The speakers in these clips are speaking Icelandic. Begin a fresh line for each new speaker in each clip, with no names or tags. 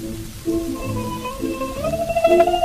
Thank you.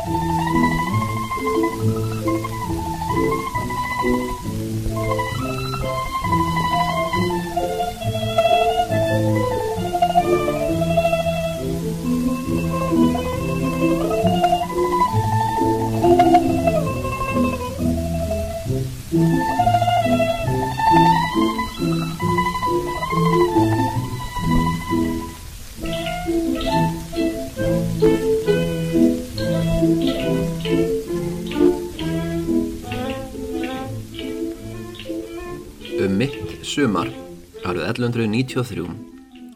1193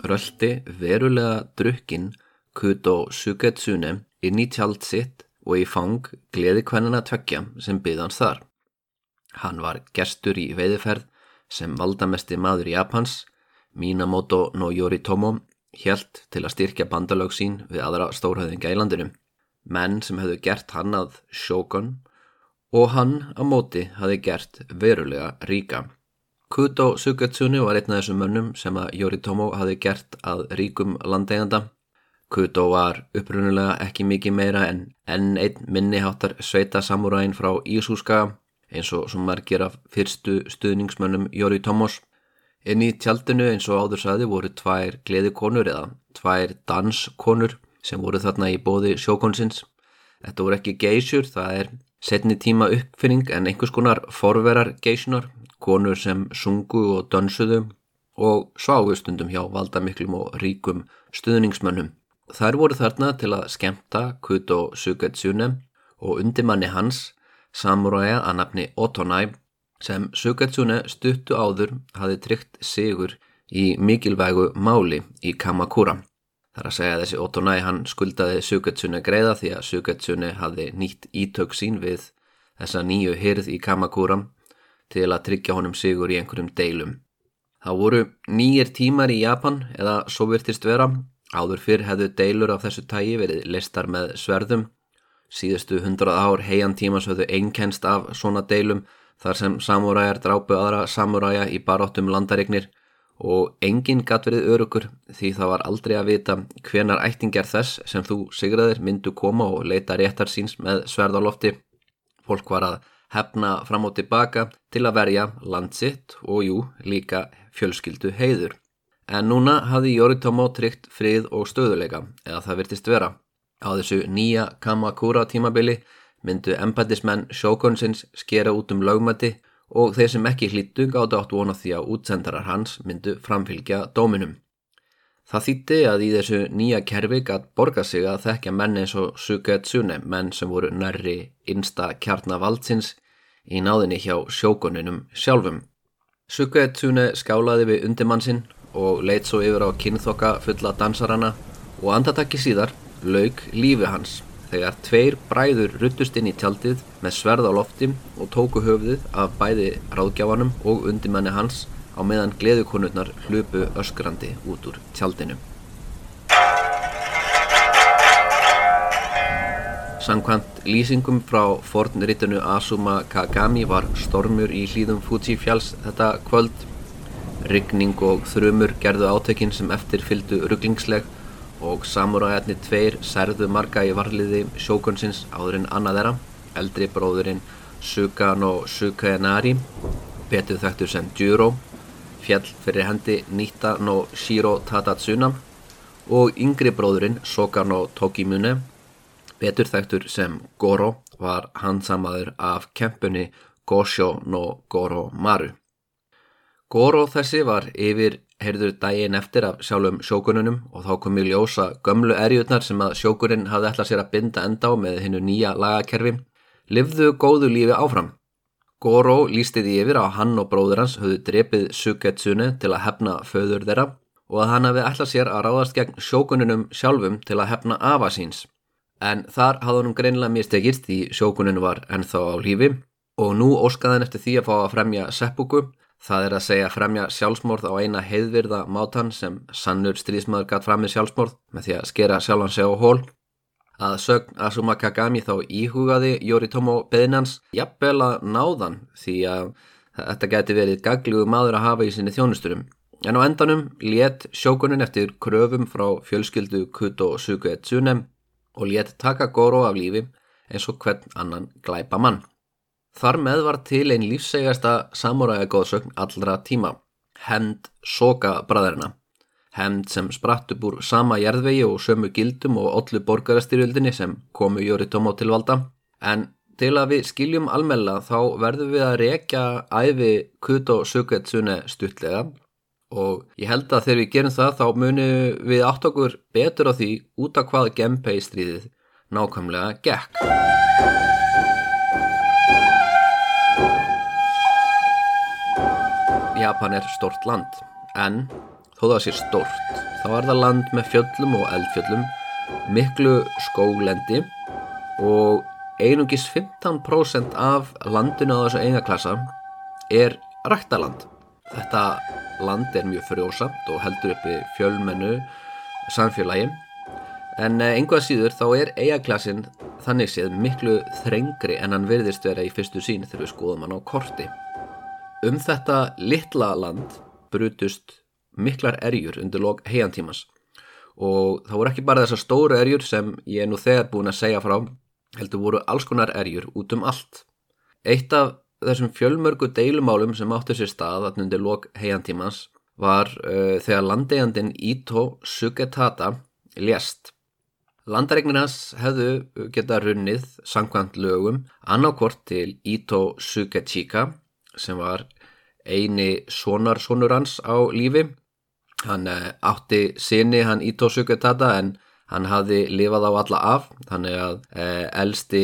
röldi verulega drukkin Kudo Sugetsune inn í tjald sitt og í fang gleði kvennina tvekja sem byðans þar. Hann var gestur í veiðiferð sem valdamesti maður Japans, Minamoto no Yoritomo, hjælt til að styrkja bandalög sín við aðra stórhauðinga í landinu. Menn sem hefðu gert hann að sjókon og hann á móti hafi gert verulega ríka. Kudo Sugetsune var einn af þessum mönnum sem að Yoritomo hafi gert að ríkum landeiganda. Kudo var upprunulega ekki mikið meira en enn einn minniháttar sveita samúræðin frá Ísúska eins og sem margir af fyrstu stuðningsmönnum Yoritomos. Inn í tjaldinu eins og áður saði voru tvær gleðikonur eða tvær danskonur sem voru þarna í bóði sjókonsins. Þetta voru ekki geysjur, það er setni tíma uppfinning en einhvers konar forverar geysjunar konur sem sungu og dönsuðu og sváustundum hjá valdamiklum og ríkum stuðningsmönnum. Þær voru þarna til að skemta Kuto Sugetsune og undimanni hans, samuræja að nafni Otonai, sem Sugetsune stuttu áður hafi tryggt sigur í mikilvægu máli í Kamakura. Það er að segja að þessi Otonai hann skuldaði Sugetsune greiða því að Sugetsune hafi nýtt ítök sín við þessa nýju hyrð í Kamakura til að tryggja honum sigur í einhverjum deilum. Það voru nýjir tímar í Japan eða svo virtist vera. Áður fyrr hefðu deilur af þessu tægi verið listar með sverðum. Síðustu hundrað ár heian tímas höfðu einnkenst af svona deilum þar sem samúræjar drápu aðra samúræja í baróttum landarignir og enginn gatt verið örugur því það var aldrei að vita hvenar ættingar þess sem þú sigraðir myndu koma og leita réttar síns með sverðalofti. Fólk var að hefna fram og tilbaka til að verja landsitt og jú líka fjölskyldu heiður. En núna hafði Yoritomo tryggt frið og stöðuleika eða það virtist vera. Á þessu nýja Kamakura tímabili myndu embættismenn sjókonsins skera út um lögmæti og þeir sem ekki hlýttu gátt átt vona því að útsendarar hans myndu framfylgja dóminum. Það þýtti að í þessu nýja kerfi gætt borga sig að þekkja menn eins og Sugetsune, menn sem voru nærri innsta kjarnavaldsins í náðinni hjá sjókoninum sjálfum. Sugetsune skálaði við undimannsinn og leitt svo yfir á kynþokka fulla dansarana og andatakki síðar laug lífi hans þegar tveir bræður ruttust inn í tjaldið með sverð á lofti og tóku höfðið af bæði ráðgjáfanum og undimanni hans á meðan gleðukonurnar hlupu öskrandi út úr tjaldinu. Sankvæmt lýsingum frá fornritinu Asuma Kagami var stormur í hlýðum Fuji fjalls þetta kvöld. Ryggning og þrumur gerðu átökinn sem eftir fyldu rugglingsleg og samuræðarnir tveir særðu marga í varliði sjókonsins áður en annað þeirra, eldri bróðurinn Sugano Sukaenari, betur þekktur sem Juro fjall fyrir hendi Nita no Shiro Tadatsuna og yngri bróðurinn Soka no Tokimune, betur þekktur sem Goro, var hansamaður af kempunni Gosho no Goro Maru. Goro þessi var yfir heyrður daginn eftir af sjálfum sjókununum og þá kom í ljósa gömlu erjutnar sem að sjókunin hafði ætlað sér að binda enda á með hennu nýja lagakerfi, livðu góðu lífi áfram. Goro lísti því yfir að hann og bróður hans höfðu drepið Sugetsune til að hefna föður þeirra og að hann hefði ætlað sér að ráðast gegn sjókuninum sjálfum til að hefna afa síns. En þar hafði hann greinlega mistekist því sjókuninu var ennþá á lífi og nú óskaði hann eftir því að fá að fremja seppuku, það er að segja fremja sjálfsmorð á eina heiðvirða mátan sem sannur stríðsmaður gatt fram með sjálfsmorð með því að skera sjálfan sig á hól að sögn Asuma Kagami þá íhugaði Yoritomo beðinans jafnvel að náðan því að þetta geti verið gaglugu maður að hafa í sinni þjónusturum En á endanum let sjókunin eftir kröfum frá fjölskyldu Kuto Suge Tsunem og let taka Goro af lífi eins og hvern annan glæpa mann. Þar með var til einn lífsegasta samuræja góðsögn allra tíma, Hend Soka bræðurina. Hemd sem spratt upp úr sama jærðvegi og sömu gildum og ollu borgarastyrjöldinni sem komu Yoritomo til valda. En til að við skiljum almella þá verðum við að rekja æfi Kuto Suketsune stuttlega og ég held að þegar við gerum það þá munum við átt okkur betur á því út af hvað Genpei stríðið nákvæmlega gekk. Japan er stort land en þó það sé stort þá er það land með fjöllum og eldfjöllum miklu skólendi og einungis 15% af landinu á þessu eingaklassa er ræktaland þetta land er mjög frjósamt og heldur uppi fjölmennu samfélagi. En einhvað eh, síður þá er eigaklassin þannig séð miklu þrengri en hann virðist vera í fyrstu sín þegar við skoðum hann á korti. Um þetta litla land brutust miklar erjur undir lok heiantímas og það voru ekki bara þessar stóru erjur sem ég er nú þegar búin að segja frá heldur voru alls konar erjur út um allt. Eitt af þessum fjölmörgu deilumálum sem áttu sér stað undir lok heiantímas var uh, þegar landegjandin Ito Sugetata lést. Landaregnirnas hefðu geta runnið sangkvæmt lögum annarkort til Ito Sugechika sem var eini sonarsonur hans á lífi Hann uh, átti sinni hann Ito Suketata en hann hafði lifað á alla af þannig að uh, elsti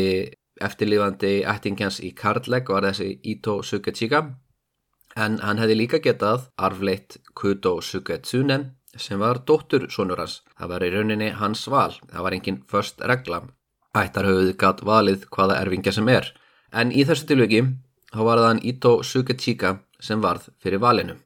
eftirlifandi ættingjans í Karleg var þessi Ito Sukechika en hann hefði líka getað arfleitt Kudo Suketsunen sem var dóttur sonur hans. Það var í rauninni hans val, það var enginn först regla. Ættarhauðið gatt valið hvaða erfingja sem er en í þessu tilviki þá var það hann Ito Sukechika sem varð fyrir valinu.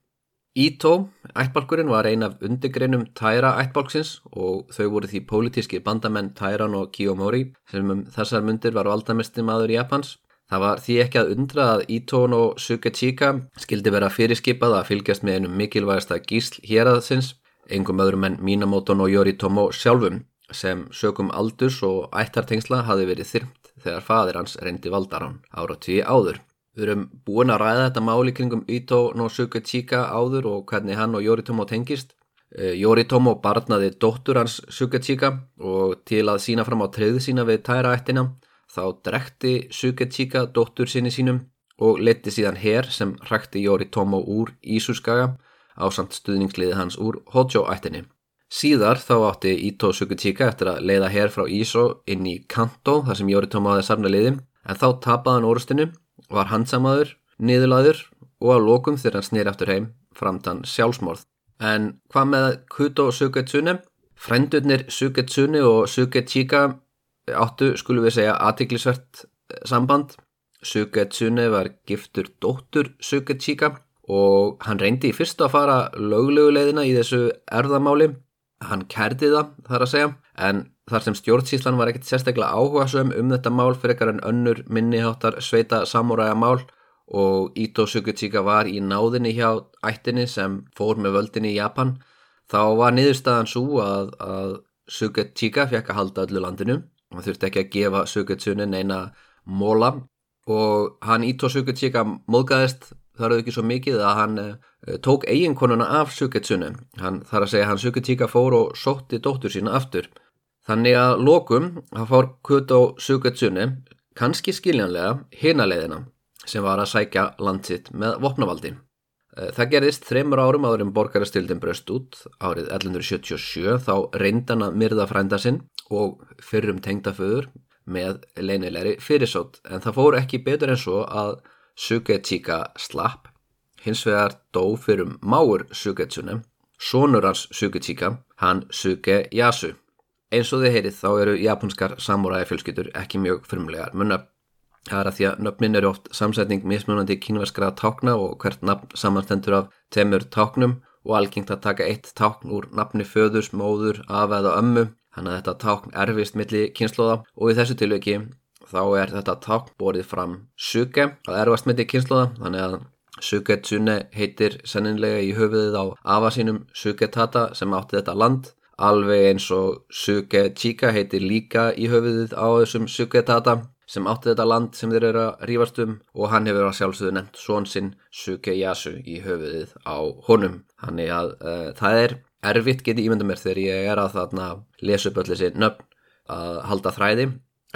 Ító, ættbalkurinn, var ein af undirgreinum Tæra ættbalksins og þau voru því pólitíski bandamenn Tæran og Kiyomori sem um þessar myndir var valdamestin maður Japans. Það var því ekki að undra að Ítón og Sukechika skildi vera fyrirskipað að fylgjast með einum mikilvægasta gísl hér aðsins, engum öðrum en Minamoton og Yoritomo sjálfum sem sögum aldurs og ættartengsla hafi verið þyrmt þegar fadir hans reyndi valdarán ára tíu áður. Við erum búin að ræða þetta máli kringum Ito no Sukechika áður og hvernig hann og Yoritomo tengist. Eh, Yoritomo barnaði dóttur hans Sukechika og til að sína fram á treyðu sína við tæra ættina þá drekti Sukechika dóttur sinni sínum og leti síðan hér sem hrækti Yoritomo úr Ísuskaga á samt stuðningsliði hans úr Hojo ættinni. Síðar þá átti Ito Sukechika eftir að leiða hér frá Íso inn í Kanto þar sem Yoritomo hafi sarna liði en þá tapaði hann orustinu var handsamaður, niðurlaður og á lókum þegar hann snýr aftur heim framtann sjálfsmorð. En hvað með Kuto Suketsune? Frendurnir Suketsune og Sukechika áttu, skulum við segja, aðtiklisvert eh, samband. Suketsune var giftur dóttur Sukechika og hann reyndi í fyrstu að fara löglegulegðina í þessu erðamáli. Hann kærdi það, þar að segja, en þar sem stjórnsíslan var ekkert sérstaklega áhugasum um þetta mál fyrir ekkar en önnur minniháttar sveita samúræja mál og Ito Sukuchika var í náðinni hjá ættinni sem fór með völdinni í Japan þá var niðurstaðan svo að, að Sukuchika fekk að halda öllu landinu. Og þurfti ekki að gefa Sukutsunin eina móla og hann Ito Sukuchika móðgæðist þar auðvitað ekki svo mikið að hann uh, tók eiginkonuna af Sukutsunin hann þar að segja hann Sukuchika fór og sótti dóttur sína aftur. Þannig að lokum að fór Kuto Suketsune kannski skiljanlega hinaleðina sem var að sækja landsitt með vopnavaldi. Eh, það gerðist þreymur árum áður en borgarastildin bröst út árið 1177 þá reyndan að myrða frænda sinn og fyrrum tengdaföður með leinilegri fyrirsótt. En það fór ekki betur en svo að Sukechika slapp hins vegar dó fyrrum máur Suketsune, sonur hans Sukechika, hann Sukeyasu. Eins og þið heyrið þá eru japanskar samúræði fjölskyttur ekki mjög firmlegar munna. Það er að því að nöfnin eru oft samsetning mismunandi kínverskra tákna og hvert nafn samanstendur af temur táknum og algengt að taka eitt tákn úr nafni föðurs, móður, af eða ömmu. Þannig að þetta tákn erfist milli kynnslóða og í þessu tilviki þá er þetta tákn borið fram suge að erfast milli kynnslóða þannig að Suketsune heitir senninlega í höfuðið á afa sínum Suketata sem átti þetta land alveg eins og Sukechika heitir líka í höfuðið á þessum Suketata sem átti þetta land sem þeir eru að rífast um og hann hefur að sjálfsögðu nefnt svon sinn Sukeyasu í höfuðið á honum. Þannig að uh, það er erfitt getið ímynda mér þegar ég er að þarna lesa upp öll þessi nöfn að halda þræði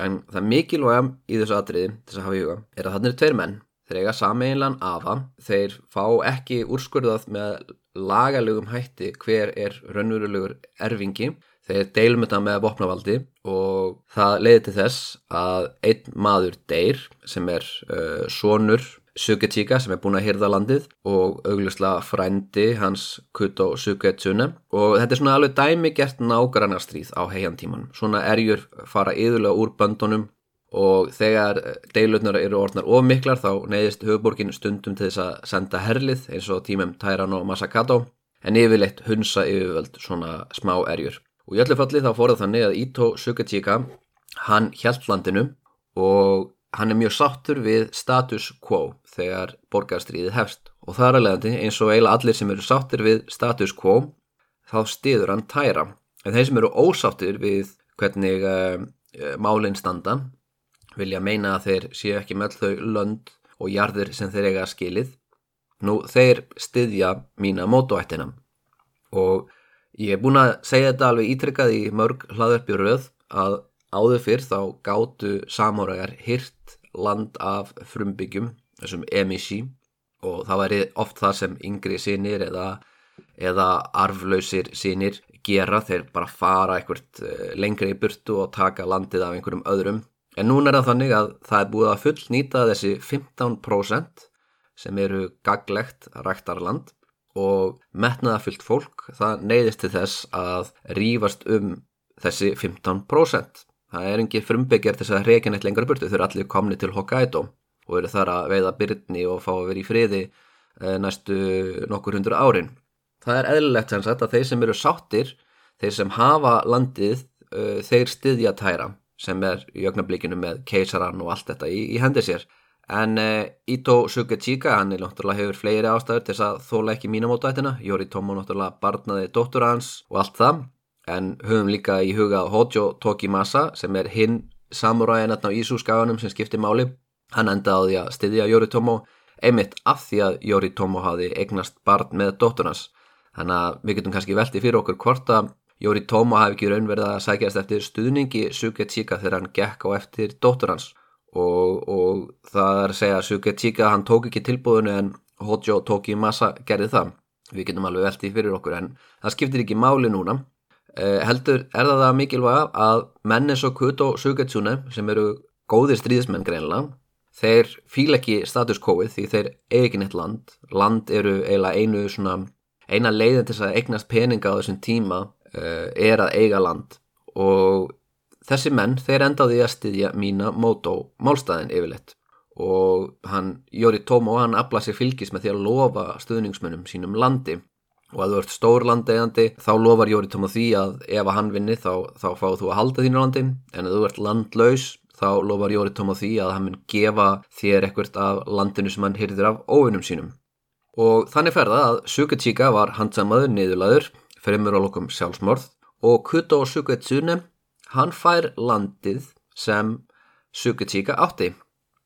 en það mikilvæga í þessu atriði, þess að hafa í huga, er að þarna eru tveir menn. Þeir eiga sameinlan afa, þeir fá ekki úrskurðað með lagalögum hætti hver er raunverulegur erfingi. Þeir deilum þetta með vopnavaldi og það leiði til þess að einn maður deyr sem er uh, sonur Sugetíka sem er búin að hýrða landið og auglustlega frændi hans Kuto Sugetsune og þetta er svona alveg dæmi gert nágrannarstríð á heiantíman. Svona erjur fara yðurlega úr böndunum og þegar deilutnar eru orðnar ofmiklar þá neyðist höfuborgin stundum til þess að senda herlið eins og tímum Tæran og Masakato en yfirleitt hunsa yfirvöld svona smá erjur. Og í öllu falli þá fór það þannig að Ito Sukachika, hann hjælt landinu og hann er mjög sáttur við status quo þegar borgarstríðið hefst. Og það er alveg eins og eiginlega allir sem eru sáttur við status quo, þá stiður hann tæra. En þeir sem eru ósáttur við hvernig uh, málinn standa, vilja meina að þeir séu ekki með þau lönd og jarðir sem þeir eiga skilið. Nú, þeir stiðja mína mótoættina og Ég er búin að segja þetta alveg ítrykkað í mörg hlaðarpi röð að áður fyrr þá gáttu samóragar hirt land af frumbyggjum, þessum emissi og það væri oft það sem yngri sínir eða, eða arflausir sínir gera þeir bara fara einhvert eh, lengri í burtu og taka landið af einhverjum öðrum. En núna er það þannig að það er búið að full nýta þessi 15% sem eru gaglegt ræktarland og metnaðafyllt fólk það neyðist til þess að rýfast um þessi 15%. Það er engi frumbyggjar til þess að reykja neitt lengur burtu, þau eru allir komni til Hokkaido og eru þar að veiða byrni og fá að vera í friði eh, næstu nokkur hundur árin. Það er eðlilegt sem sagt að þeir sem eru sáttir, þeir sem hafa landið, eh, þeir styðja tæra sem er í ögnablikinu með keisaran og allt þetta í, í hendi sér En uh, Ito Sugechika, hann er náttúrulega hefur fleiri ástæður til þess að þóla ekki mínamótaættina. Jóri Tómo náttúrulega barnaði dóttur hans og allt það. En höfum líka í huga Hojo Tokimasa sem er hinn samuræðin á Ísúskaganum sem skiptir máli. Hann endaði að styðja Jóri Tómo einmitt af því að Jóri Tómo hafi eignast barn með dóttur hans. Þannig að við getum kannski veltið fyrir okkur hvort að Jóri Tómo hafi ekki raunverið að sækjast eftir stuðningi Sugechika þegar hann gekk á eftir dóttur hans og, og það er að segja að Sukechika hann tók ekki tilbúðinu en Hojo massa gerði það við getum alveg veldið fyrir okkur en það skiptir ekki máli núna heldur er það það mikilvæga að menn eins og Kuto Suketsune sem eru góðir stríðismenn greinlega þeir fíla ekki status quo-ið því þeir eigi ekki neitt land. Land eru eiginlega einu svona eina leiðin til að eignast peninga á þessum tíma uh, er að eiga land. Og Þessi menn, þeir endaði að styðja mína mótó málstæðin yfirleitt. Og hann, Jóri Tómo, hann aflað sér fylgis með því að lofa stuðningsmönnum sínum landi og að þú ert stór landegandi þá lofar Jóri Tómo því að ef að hann vinni þá, þá fáðu þú að halda þínu landi. En ef þú ert landlaus þá lofar Jóri Tómo því að hann mun gefa þér ekkert af landinu sem hann hyrðir af óvinnum sínum. Og þannig ferða að Suketsika var handsamaður niðurlaður, fremur á lokum sjálfsmorð. Og Kuto Suketsune hann fær landið sem Sukechika átti.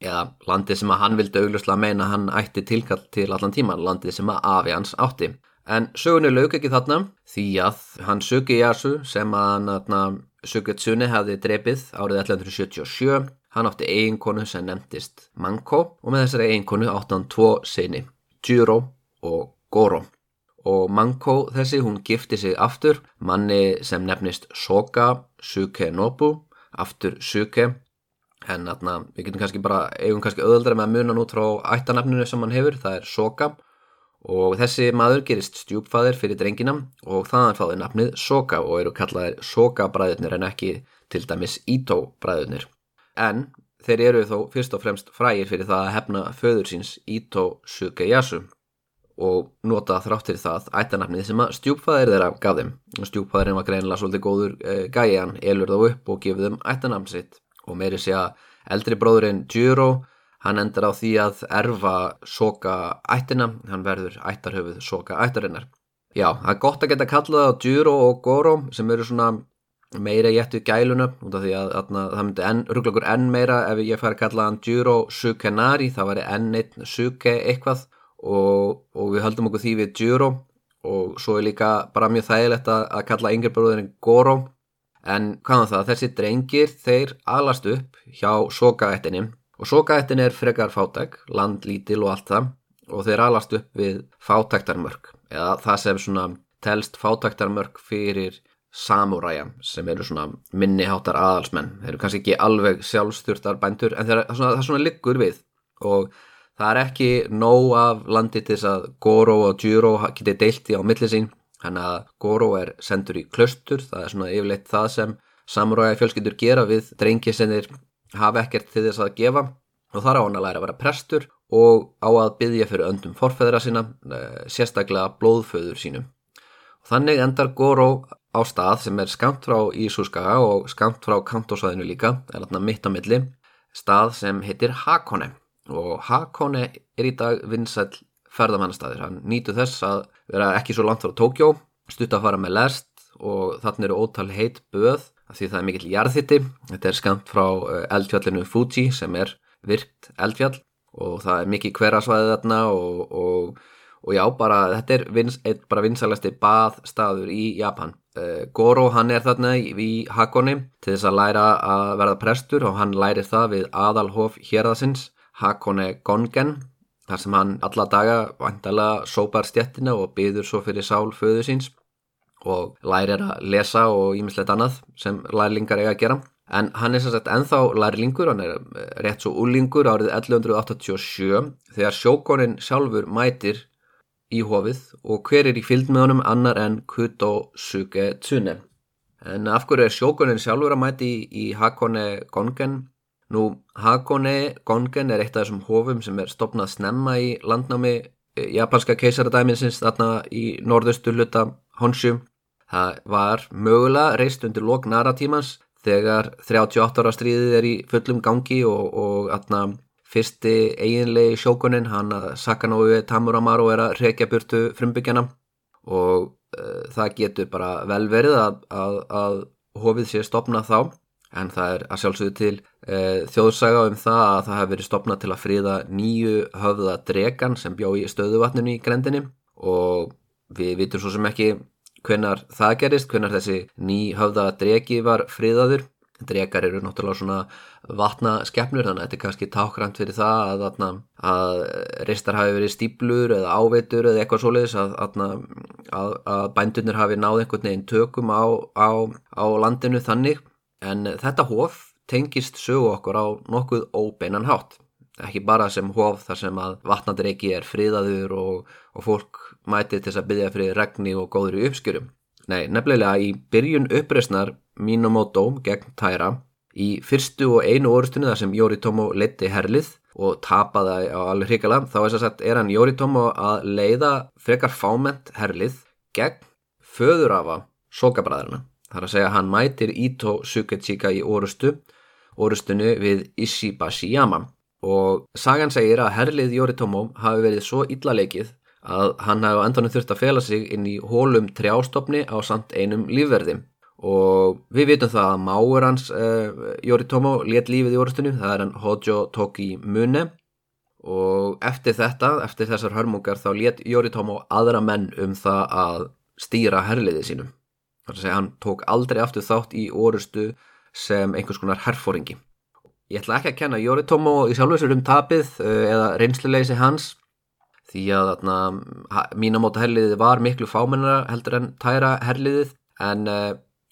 Eða landið sem að hann vildi augljóslega meina hann ætti tilkall til allan tíman landið sem að Afi hans átti en sögunni lög ekki þarna því að hann Sukeyasu sem að Suketsune hefði drefið árið 1177 hann átti eiginkonu sem nefndist Manko og með þessari eiginkonu átti hann tvo sinni Juro og Goro. Og Manko þessi hún gifti sig aftur manni sem nefnist Soka Suke Nobu, aftur Suke. En atna, við getum kannski bara eigum kannski öðuldra með að muna nút frá ættanafninu sem hann hefur, það er Soka og þessi maður gerist stjúpfæðir fyrir drengina og þannig fáði nafnið Soka og eru kallaðir Soka bræðurnir en ekki til dæmis Ito bræðurnir en þeir eru þó fyrst og fremst frægir fyrir það að hefna föður síns Ito Sukeyasu og nota þráttir það ættanafnið sem að stjúpfæðir þeirra gaf þeim. Stjúpfæðirinn var greinilega svolítið góður e, gæjan, elur þá upp og gefið þeim ættanafn sitt. Og meiri sé að eldri bróðurinn Juro Hann endur á því að erfa soka ættina, hann verður ættarhöfuð soka ættarinnar. Já, það er gott að geta kallað á Djuro og Goro sem eru svona meira jættu gæluna út af því að, að, að það myndi enn, rugglagur enn meira ef ég fær að kalla hann Djuro Sukenari, það væri enn einn Suke eitthvað. Og, og við höldum okkur því við Djuro og svo er líka bara mjög þægilegt að, að kalla yngir bróðurinn Goro. En hvaðan það, þessi drengir þeir alast upp hjá sokaættinni Og sókaættin er frekar fátæk, landlítil og allt það og þeir alast upp við fátæktarmörk eða það sem svona telst fátæktarmörk fyrir samúræja sem eru svona minniháttar aðalsmenn. Þeir eru kannski ekki alveg sjálfstjórtar bændur en þeir, það, svona, það svona liggur við og það er ekki nóg af landi til þess að Goro og Djuro geti deilti á milli sín. Þannig að Goro er sendur í klöstur, það er svona yfirleitt það sem samúræja fjölskyldur gera við drengi sem þeir hafa ekkert til þess að gefa og þar á hann að læra að vera prestur og á að byggja fyrir öndum forfæðra sína, eh, sérstaklega blóðföður sínum. Og þannig endar Goro á stað sem er skamt frá Ísúskaga og skamt frá Kantósvæðinu líka, er þarna mitt á milli, stað sem heitir Hakone og Hakone er í dag vinsæl ferðamannastæðir. Hann nýtu þess að vera ekki svo langt frá Tókjó, stutt að fara með lest og þarna eru ótal heit böð því það er mikill jarðhitti. Þetta er skamt frá eh, eldfjallinu Fuji sem er virkt eldfjall og það er mikið hverasvæðið þarna og, og, og já, bara þetta er vins, bara vinsalasti baðstaður í Japan. Uh, Goro hann er þarna í, Hakone til þess að læra að verða prestur og hann lærir það við aðalhof hérðasins Hakone Gongen þar sem hann alla daga vantala sópar stjettina og byður svo fyrir sál föðu síns og lærir að lesa og ímislegt annað sem lærlingar eiga að gera. En hann er sannsagt enþá lærlingur, hann er eh, rétt svo úlingur árið 1187 þegar sjókonin sjálfur mætir í hofið og hver er í fylg með honum annar en Kuto Suge Tsune. En af hverju er sjókonin sjálfur að mæti í, í Hakone Gongen? Nú, Hakone Gongen er eitt af þessum hofum sem er stopnað snemma í landnámi eh, japanska keisaradæminsins þarna í norðustu luta Honshu Það var mögulega reist undir lok naratímans þegar 38 ára stríðið er í fullum gangi og, og atna, fyrsti eiginlegi sjókunin, hann að Sakanói Tamuramaru er að rekja burtu frumbyggjana og uh, það getur bara vel verið að, að, að hofið sé stopnað þá en það er að sjálfsögðu til uh, þjóðsaga um það að það hefur verið stopnað til að fríða nýju höfða dregan sem bjó í stöðuvatninu í grendinni og við vitum svo sem ekki hvenar það gerist, hvenar þessi ný höfða dregi var friðaður. Dregar eru náttúrulega svona vatna skeppnur þannig að þetta er kannski tákrand fyrir það að, að, að reistar hafi verið stíplur eða áveitur eða eitthvað svoleiðis að, að bændunir hafi náð einhvern veginn tökum á, á, á landinu þannig. En þetta hof tengist sögu okkur á nokkuð óbeinan hátt. Ekki bara sem hof þar sem að vatnadreiki er friðaður og, og fólk mætið til að byggja fyrir regni og góður í uppskjörum. Nei, nefnilega í byrjun uppreysnar Minamoto gegn Taira í fyrstu og einu orustunni þar sem Yoritomo leti herlið og tapaði á alveg hrikala þá er þess að er hann Yoritomo að leiða frekar fáment herlið gegn föðurafa sokabræðarna. Það er að segja að hann mætir Ito Sukechika í orustu, orustunni við Ishibashiyama og sagan segir að herlið Yoritomo hafi verið svo illa leikið að hann hefði á endanum þurft að fela sig inn í hólum trjástofni á samt einum lífverði. Og við vitum það að máur hans uh, Yoritomo let lífið í orðstunni, það er hann Hojo Toki Mune og eftir þetta, eftir þessar hörmungar þá let Yoritomo aðra menn um það að stýra herliði sínum þar að segja hann tók aldrei aftur þátt í orðstu sem einhvers konar herfóringi Ég ætla ekki að kenna Yoritomo í sjálfsveitsur um tapið uh, eða reynsluleysi hans því að mínamóta herliðið var miklu fámennara heldur en tæra herliðið en uh,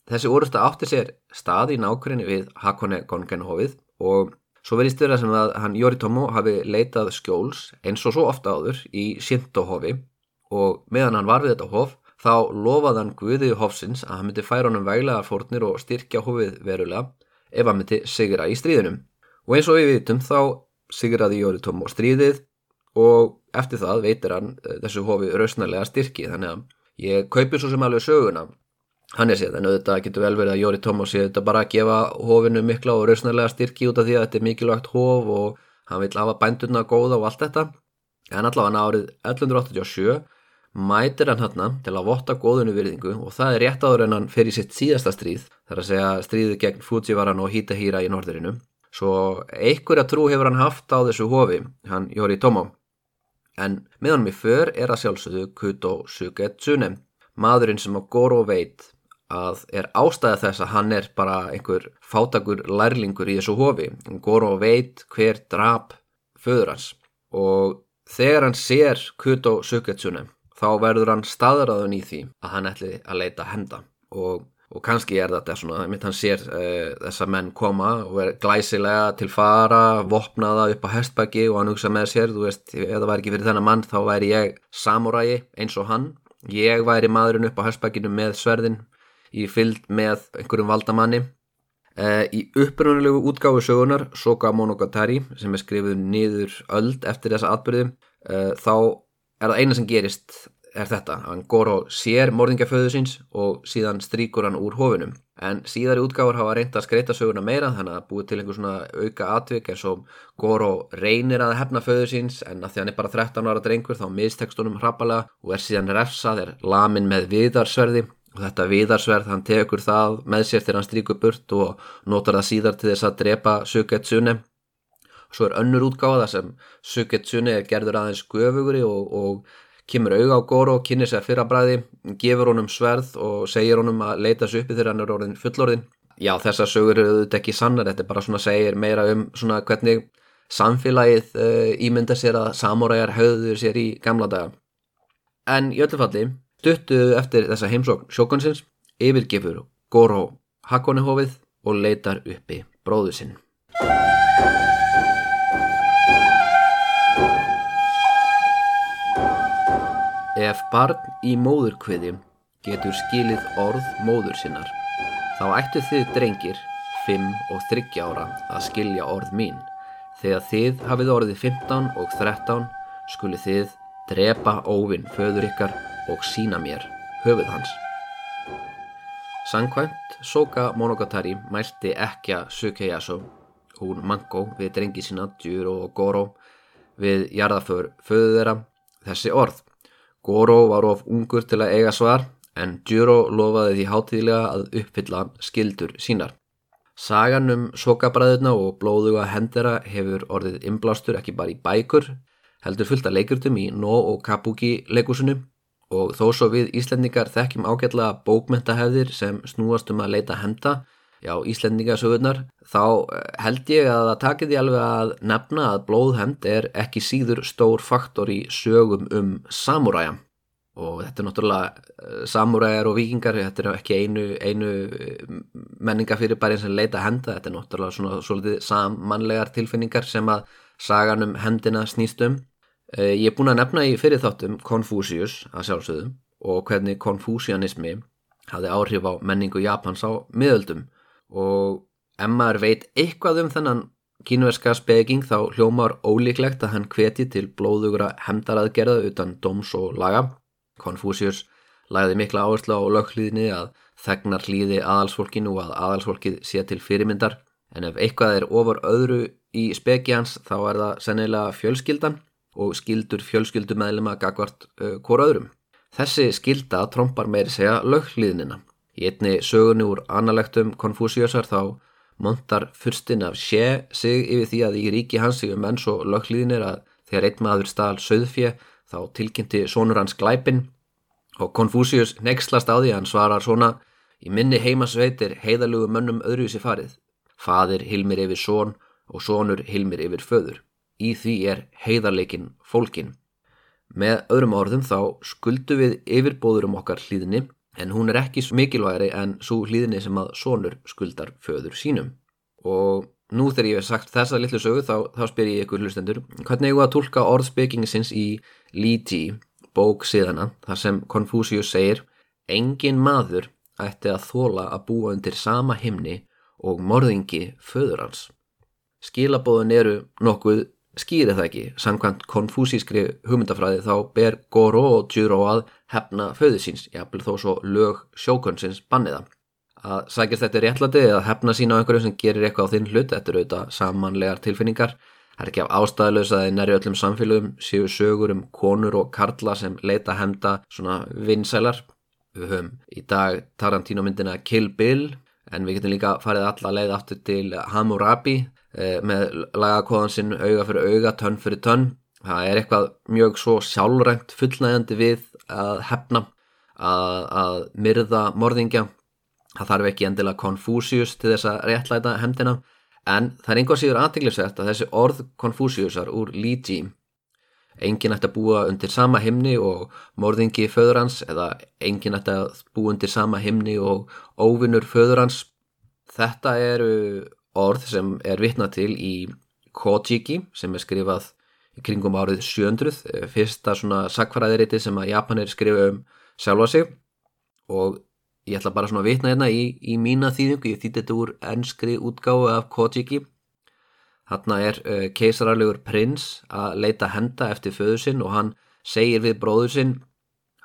þessi úrsta átti sér stað í nákvæmni við Hakone Gongenhofið og svo verðist vera sem að hann Yoritomo hafi leitað skjóls eins og svo ofta áður í Shinto-hofi og meðan hann var við þetta hof þá lofaði hann Guðið hofsins að hann myndi færa honum veglegar fórnir og styrkja hofið verulega ef hann myndi sigra í stríðinum og eins og við vitum þá sigraði Yoritomo stríðið og eftir það veitir hann eh, þessu hofi rausnarlega styrki þannig að ég kaupi svo sem alveg söguna. Hann er séð en auðvitað getur vel verið að Jóri Tómas sé þetta bara að gefa hofinu mikla og rausnarlega styrki út af því að þetta er mikilvægt hof og hann vil hafa bændurna góða og allt þetta. En allavega árið 1187 mætir hann hann til að votta góðunu virðingu og það er rétt áður en hann fer í sitt síðasta stríð þar að segja stríðu gegn Fujivaran og Hitahira í norðurinu. Svo einhverja trú hefur hann haft á þessu hofi, hann Jóri Tómá en meðan mér för er að sjálfsögðu Kuto Sugetsune maðurinn sem á Goro veit að er ástæða þess að hann er bara einhver fátakur lærlingur í þessu hofi. Goro veit hver drap föður hans og þegar hann sér Kuto Suketsune þá verður hann staðræðun í því að hann ætli að leita henda og, og kannski er þetta svona, mitt hann sér uh, þessa menn koma og er glæsilega til fara, vopnaða upp á hestbæki og hann hugsa með sér, þú veist, ef það væri ekki fyrir þennan mann þá væri ég samuræi eins og hann ég væri maðurinn upp á hestbækinu með sverðin í fyllt með einhverjum valdamanni. Uh, í upprunalegu útgáfu sögunar Soka Monogatari sem er skrifið niður öld eftir þessa atbyrði uh, þá er það eina sem gerist er þetta, hann går og sér morðingaföðu síns og síðan stríkur hann úr hofinum en síðari útgáfur hafa reynd að skreita söguna meira þannig að búið til einhver svona auka atvik eins og Goro reynir að hefna föðu síns en að því hann er bara 13 ára drengur þá mistekstunum hrapalega og er síðan refsað er lamin með viðarsverði. Og þetta viðarsverð hann tekur það með sér þegar hann stríkur burt og notar það síðar til þess að drepa Suketsune. Svo er önnur útgáða sem Suketsune er gerður aðeins guðvugri og, og kemur auga á Goro kynir sér fyrra bræði gefur honum sverð og segir honum að leita sér uppi þegar hann er orðin fullorðin já þessar sögur eru auðvitað ekki sannar þetta er bara svona segir meira um svona hvernig samfélagið uh, ímynda sér að samuræjar höfður sér í gamla daga en í öllu falli Stuttu eftir þessa heimsókn sjókonsins yfirgefur Goro Hakonehofið og leitar uppi bróðu sinn. Ef barn í móðurkviði getur skilið orð móður sinnar, þá ættu þið drengir, 5 og 30 ára, að skilja orð mín. Þegar þið hafið orðið 15 og 13 skuli þið drepa óvinn föður ykkar og sína mér höfuð hans. Sankvæmt Soka Monogatari mælti ekki að Sukeyasu, hún Mango við drengi sína Djuro og Goro við jarðaför föðu þeirra þessi orð. Goro var of ungur til að eiga svar en Djuro lofaði því hátíðilega að uppfylla skildur sínar. Sagan um sokabræðuna og blóðuga hendera hefur orðið inblástur ekki bara í bækur, heldur fullt að leikurtum í No og Kabuki leikusunum og þó svo við Íslendingar þekkjum ágætlega bókmentahefðir sem snúast um að leita henda já, Íslendingasögurnar þá eh, held ég að það takir því alveg að nefna að blóðhend er ekki síður stór faktor í sögum um samúræja. Og þetta er náttúrulega eh, samúræjar og vikingar, þetta er ekki einu, einu eh, menningafyrirbærin sem leita henda, þetta er náttúrulega svona svolítið sammannlegar tilfinningar sem að sagan um hendina snýst um. Eh, ég er búin að nefna í fyrir þáttum Confucius að sjálfsögðum og hvernig konfúsianismi hafði áhrif á menningu Japans á miðöldum og ef maður veit eitthvað um þennan kínuverska speking þá hljómar ólíklegt að hann hveti til blóðugra hemdaraðgerða utan doms og laga. Confucius lagði mikla áherslu á löghlýðinni að þegnar hlýði aðalsfólkinu og að aðalsfólkið sé til fyrirmyndar en ef eitthvað er ofar öðru í speki hans þá er það sennilega fjölskyldan og skildur fjölskyldumæðlema gagvart uh, hvora öðrum. Þessi skilda trompar meiri segja löghlýðnina. Í einni sögunni úr annalektum Konfúsiusar þá montar fyrstin af sé sig yfir því að í ríki hans sig um enns og löghlýðinir að þegar einn maður stál söðfjö þá tilkynnti sonur hans glæpin og Konfúsius nexlast á því að hann svarar svona í minni heimasveitir heiðalugu mönnum öðruvísi farið. Fadir hilmir yfir són og sonur hilmir yfir föður í því er heiðarleikin fólkin. Með öðrum orðum þá skuldu við yfirbóður um okkar hlýðinni en hún er ekki mikilvægri en svo hlýðinni sem að sonur skuldar föður sínum. Og nú þegar ég hef sagt þessa litlu sögu þá, þá spyr ég ykkur hlustendur hvernig ég var að tólka orðspekingisins í Li Ji, bók síðana þar sem Confucius segir engin maður ætti að þóla að búa undir sama himni og morðingi föður hans. Skilabóðin eru nokkuð skýri það ekki, samkvæmt konfúsískri hugmyndafræði þá ber Goro og Juro að hefna föðu síns, jafnvel þó svo lög sjókunnsins banniða. Að sækist þetta réttlæti eða hefna sína á einhverju sem gerir eitthvað á þinn hlut, þetta eru auðvitað samanlegar tilfinningar, Það er ekki af ástæðalösa að í næri öllum samfélögum séu sögur um konur og karla sem leita hemda svona vinsælar. Við höfum í dag Tarantino myndina Kill Bill en við getum líka farið alla leið aftur til Hammurabi með lagakóðan sinn auga fyrir auga, tönn fyrir tönn. Það er eitthvað mjög svo sjálfrænt fullnægandi við að hefna, að, að myrða morðingja. Það þarf ekki endilega Confucius til þess að réttlæta hemdina en það er einhvað síður aðteglisvert að þessi orð Confuciusar úr Lígi enginn ætti að búa undir sama himni og morðingi föður hans eða enginn ætti að búa undir sama himni og óvinnur föður hans þetta eru orð sem er vitna til í Kojiki sem er skrifað kringum árið 700 fyrsta svona sakfræðiriti sem að Japanir skrifa um sjálfa sig. Og ég ætla bara svona að vitna hérna í, í mína þýðingu, ég þýtti þetta úr ennskri útgáðu af Kojiki. Þarna er uh, keisararlegur prins að leita henda eftir föðu sinn og hann segir við bróður sinn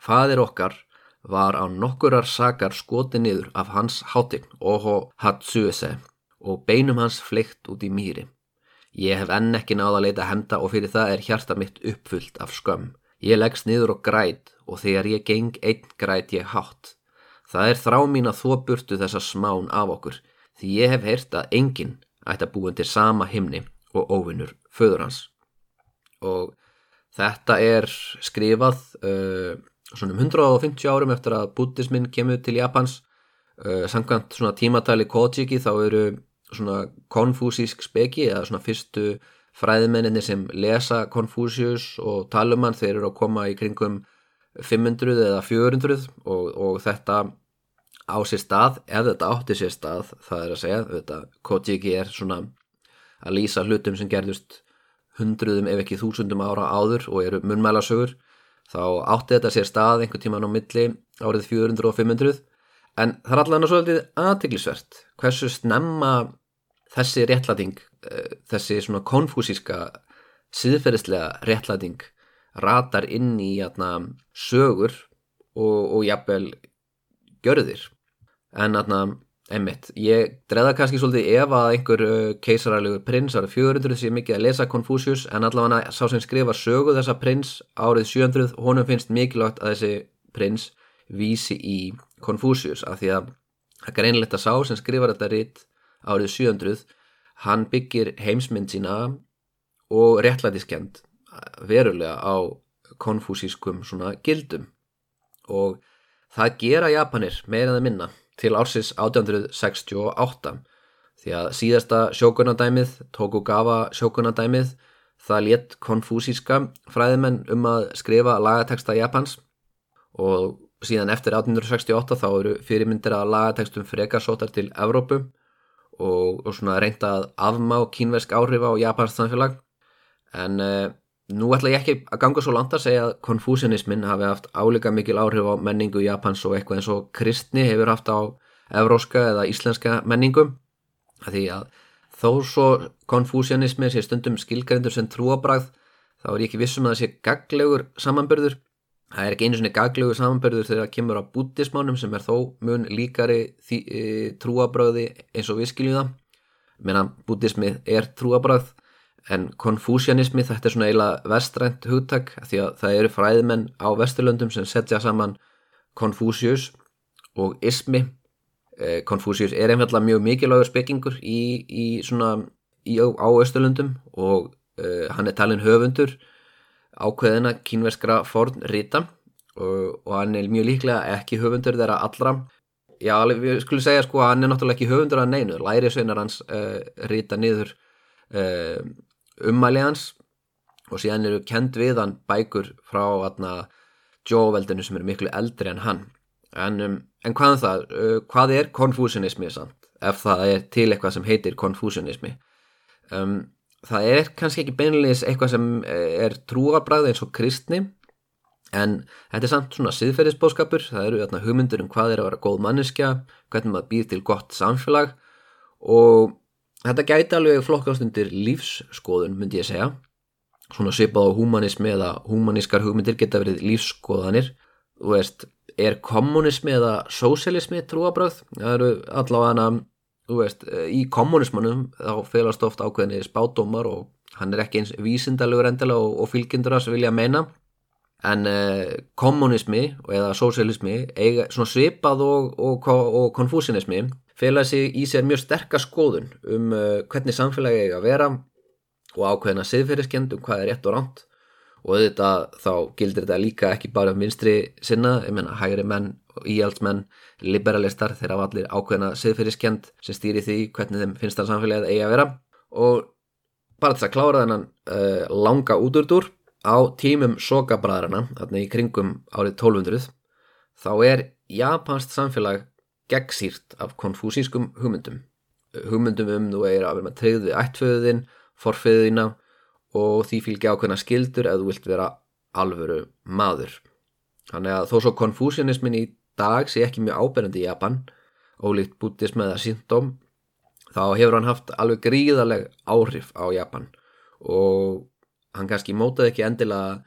fadir okkar var á nokkurar sakar skoti niður af hans hátign. Oho Hatsuese og beinum hans fleikt út í mýri ég hef enn ekki náða að leita henda og fyrir það er hjarta mitt uppfullt af skömm ég leggst niður og græt og þegar ég geng einn græt ég hátt Það er þrá mín að þó burtu þessa smán af okkur því ég hef heyrt að enginn ætti að búin til sama himni og óvinnur föður hans. Og þetta er skrifað uh, svona um 150 árum eftir að buddhismin kemur til Japans. Uh, Sankant svona tímatali Kojiki þá eru svona konfúsísk speki eða svona fyrstu fræðmenninni sem lesa Confucius og tala um hann þeir eru að koma í kringum 500 eða 400 og, og þetta á sér stað, ef þetta átti sér stað það er að segja, þetta Kojiki er svona að lýsa hlutum sem gerðust hundruðum ef ekki þúsundum ára áður og eru munmælasögur þá átti þetta sér stað einhver tíman á milli árið 400 og 500 en það er allavega svolítið aðteglisvert hversu snemma þessi réttlæting eh, þessi svona konfúsíska síðferðislega réttlæting ratar inn í jæna, sögur og, og jafnvel görðir en aðna, einmitt ég dreða kannski svolítið ef að einhver uh, keisararlegur prins árið 400 sé mikið að lesa Confucius en allavega sá sem skrifa sögu þessa prins árið 700 honum finnst mikilvægt að þessi prins vísi í Confucius af því að það greinlegt að sá sem skrifar þetta ritt árið 700 hann byggir heimsmynd sína og réttlætiskend verulega á konfúsískum svona gildum. Og það gera Japanir meiraða minna til ársins 1868 því að síðasta sjókunadæmið Tokugawa sjókunadæmið það létt konfúsíska fræðimenn um að skrifa lagateksta Japans og síðan eftir 1868 þá eru fyrirmyndir að lagatekstum frekarsótar til Evrópu og, og svona reynda að afmá kínversk áhrif á Japans samfélag. En uh, nú ætla ég ekki að ganga svo langt að segja að konfúsianismin hafi haft áleika mikil áhrif á menningu Japans og eitthvað eins og kristni hefur haft á evróska eða íslenska menningum því að þó svo konfúsianismi sé stundum skilgrendur sem trúabrað þá er ég ekki vissum að það sé gaglegur samanbörður það er ekki einu svona gaglegur samanbörður þegar það kemur á bútismánum sem er þó mun líkari e, trúabröði eins og við skiljum það. Meðan bútismi er trúabrað en konfúsianismi þetta er svona eiginlega vestrænt hugtak því að það eru fræðmenn á vesturlöndum sem setja saman konfúsius og ismi. Konfúsius eh, er einfallega mjög mikilvægur spekingur í, í svona í, á austurlöndum og uh, hann er talin höfundur ákveðina kínverskra forn rita og, og hann er mjög líklega ekki höfundur þeirra allra já, við skulum segja sko að hann er náttúrulega ekki höfundur að neinu, læri sveinar hans uh, rita niður uh, ummæli hans og síðan eru kend við hann bækur frá Jóveldinu sem eru miklu eldri en hann en, um, en hvað er um það? Uh, hvað er konfúsianismi samt? ef það er til eitthvað sem heitir konfúsianismi um, það er kannski ekki beinleis eitthvað sem eh, er trúabræð eins og kristni en þetta er samt svona siðferðisbóskapur það eru þarna hugmyndur um hvað er að vera góð manneskja hvernig maður býr til gott samfélag. Og Þetta gæti alveg flokkast undir lífsskoðun myndi ég segja. Svona svipað á humanismi eða humanískar hugmyndir geta verið lífsskoðanir. Þú veist, er kommunismi eða sósialismi trúabröð það eru allavega þú veist, í kommunismanum þá félast ofta ákveðinni spátumar og hann er ekki eins vísindalegur endilega og, og fylgjendur að vilja meina. En eh, kommunismi eða svona svipað og, og, og konfúsinismi fela sig í sér mjög sterkast skoðun um uh, hvernig samfélagi eiga að vera og ákveðina siðferðiskend um hvað er rétt og ránt og auðvitað þá gildir þetta líka ekki bara um vinstri sinna, ég menna hægri menn, íhaldsmenn, liberalistar þeir hafa allir ákveðina siðferðiskend sem stýri því hvernig þeim finnst það samfélagið eigi að vera. Og bara þess að klára þennan uh, langa úturdur á tímum sokabræðarana, þarna í kringum árið 1200 þá er japansk samfélag gegnsýrt af konfúsískum hugmyndum. Hugmyndum um þú er að vera með treyð við ættföðin, forföðina og því fylgja ákveðna skildur ef þú vilt vera alvöru maður. Þannig að þó svo konfúsianismin í dag sé ekki mjög áberandi í Japan, ólíkt bútism eða síndóm, þá hefur hann haft alveg gríðaleg áhrif á Japan og hann kannski mótaði ekki endilega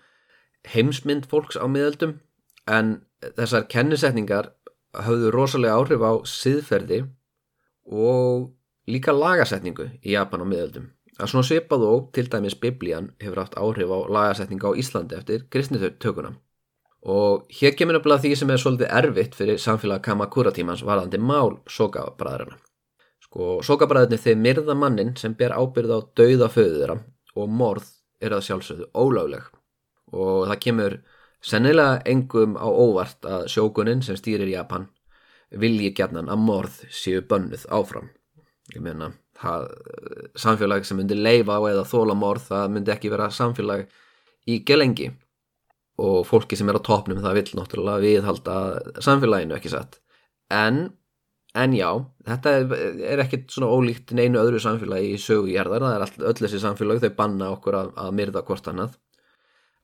heimsmynd fólks á miðöldum en þessar kennisetningar hafðu rosalega áhrif á siðferði og líka lagasetningu í Japan á miðöldum. Að svona svipað og til dæmis biblían hefur haft áhrif á lagasetninga á Íslandi eftir kristnitökuna. Og hér kemur nefnilega því sem er svolítið erfitt fyrir samfélag Kamakura tímans varðandi mál sókabræðurina. Sko, sókabræðurni þeir myrða mannin sem ber ábyrð á dauða föðuðra og morð er að sjálfsögðu ólagleg. Og það kemur sennilega engum á óvart að sjókunin sem stýrir Japan vilji gætnan að morð séu bönnuð áfram. Ég meina það, samfélag sem myndi leifa eða þóla morð, það myndi ekki vera samfélag í gelengi. Og fólki sem er á topnum það vil náttúrulega viðhalda samfélaginu ekki satt? En, en já, þetta er, ekkit svona ólíkt neinu öðru samfélagi í sögugjærðar, það er all, öll þessi samfélag þau banna okkur að, að myrða hvort annað.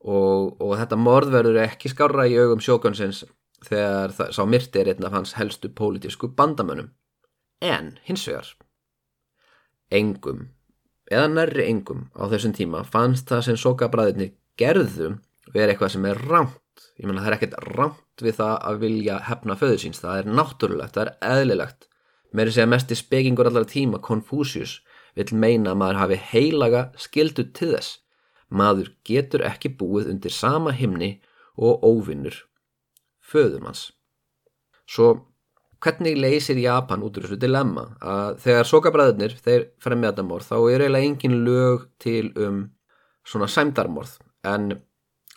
Og, og þetta morð verður ekki skára í augum sjókonsins þegar það, sá myrti er einn af hans helstu pólitísku bandamönnum. En hins vegar engum eða nærri engum á þessum tíma fannst það sem sokabræðinni gerðum verið eitthvað sem er rámt ég menna það er ekkert rámt við það að vilja hefna föðu síns, það er náttúrulegt það er eðlilegt. Með þess að mest í spekingur allar tíma, Confucius vil meina að maður hafi heilaga skildu til þess. Maður getur ekki búið undir sama himni og óvinnur föðum hans svo hvernig leysir Japan út úr þessu dilemma? Að þegar sokabræðurnir þeir fremja þetta morð þá er eiginlega engin lög til um svona sæmdarmorð. En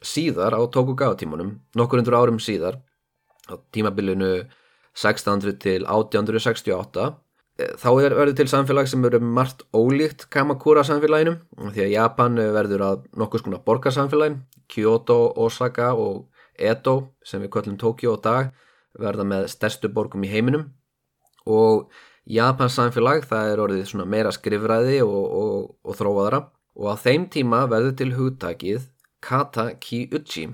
síðar á Tokugawa-tímunum nokkur undur árum síðar á tímabilinu 1600 til 1868 e, þá er verið til samfélag sem eru margt ólíkt Kamakura samfélaginu því að Japan verður að nokkus konar borgarsamfélagin Kyoto, Osaka og Edo sem við köllum Tokyo og dag verða með stærstu borgum í heiminum. Og Japans samfélag það er orðið svona meira skrifræði og, og, og þróaðara og á þeim tíma verður til hugtakið Kata Ki Uchi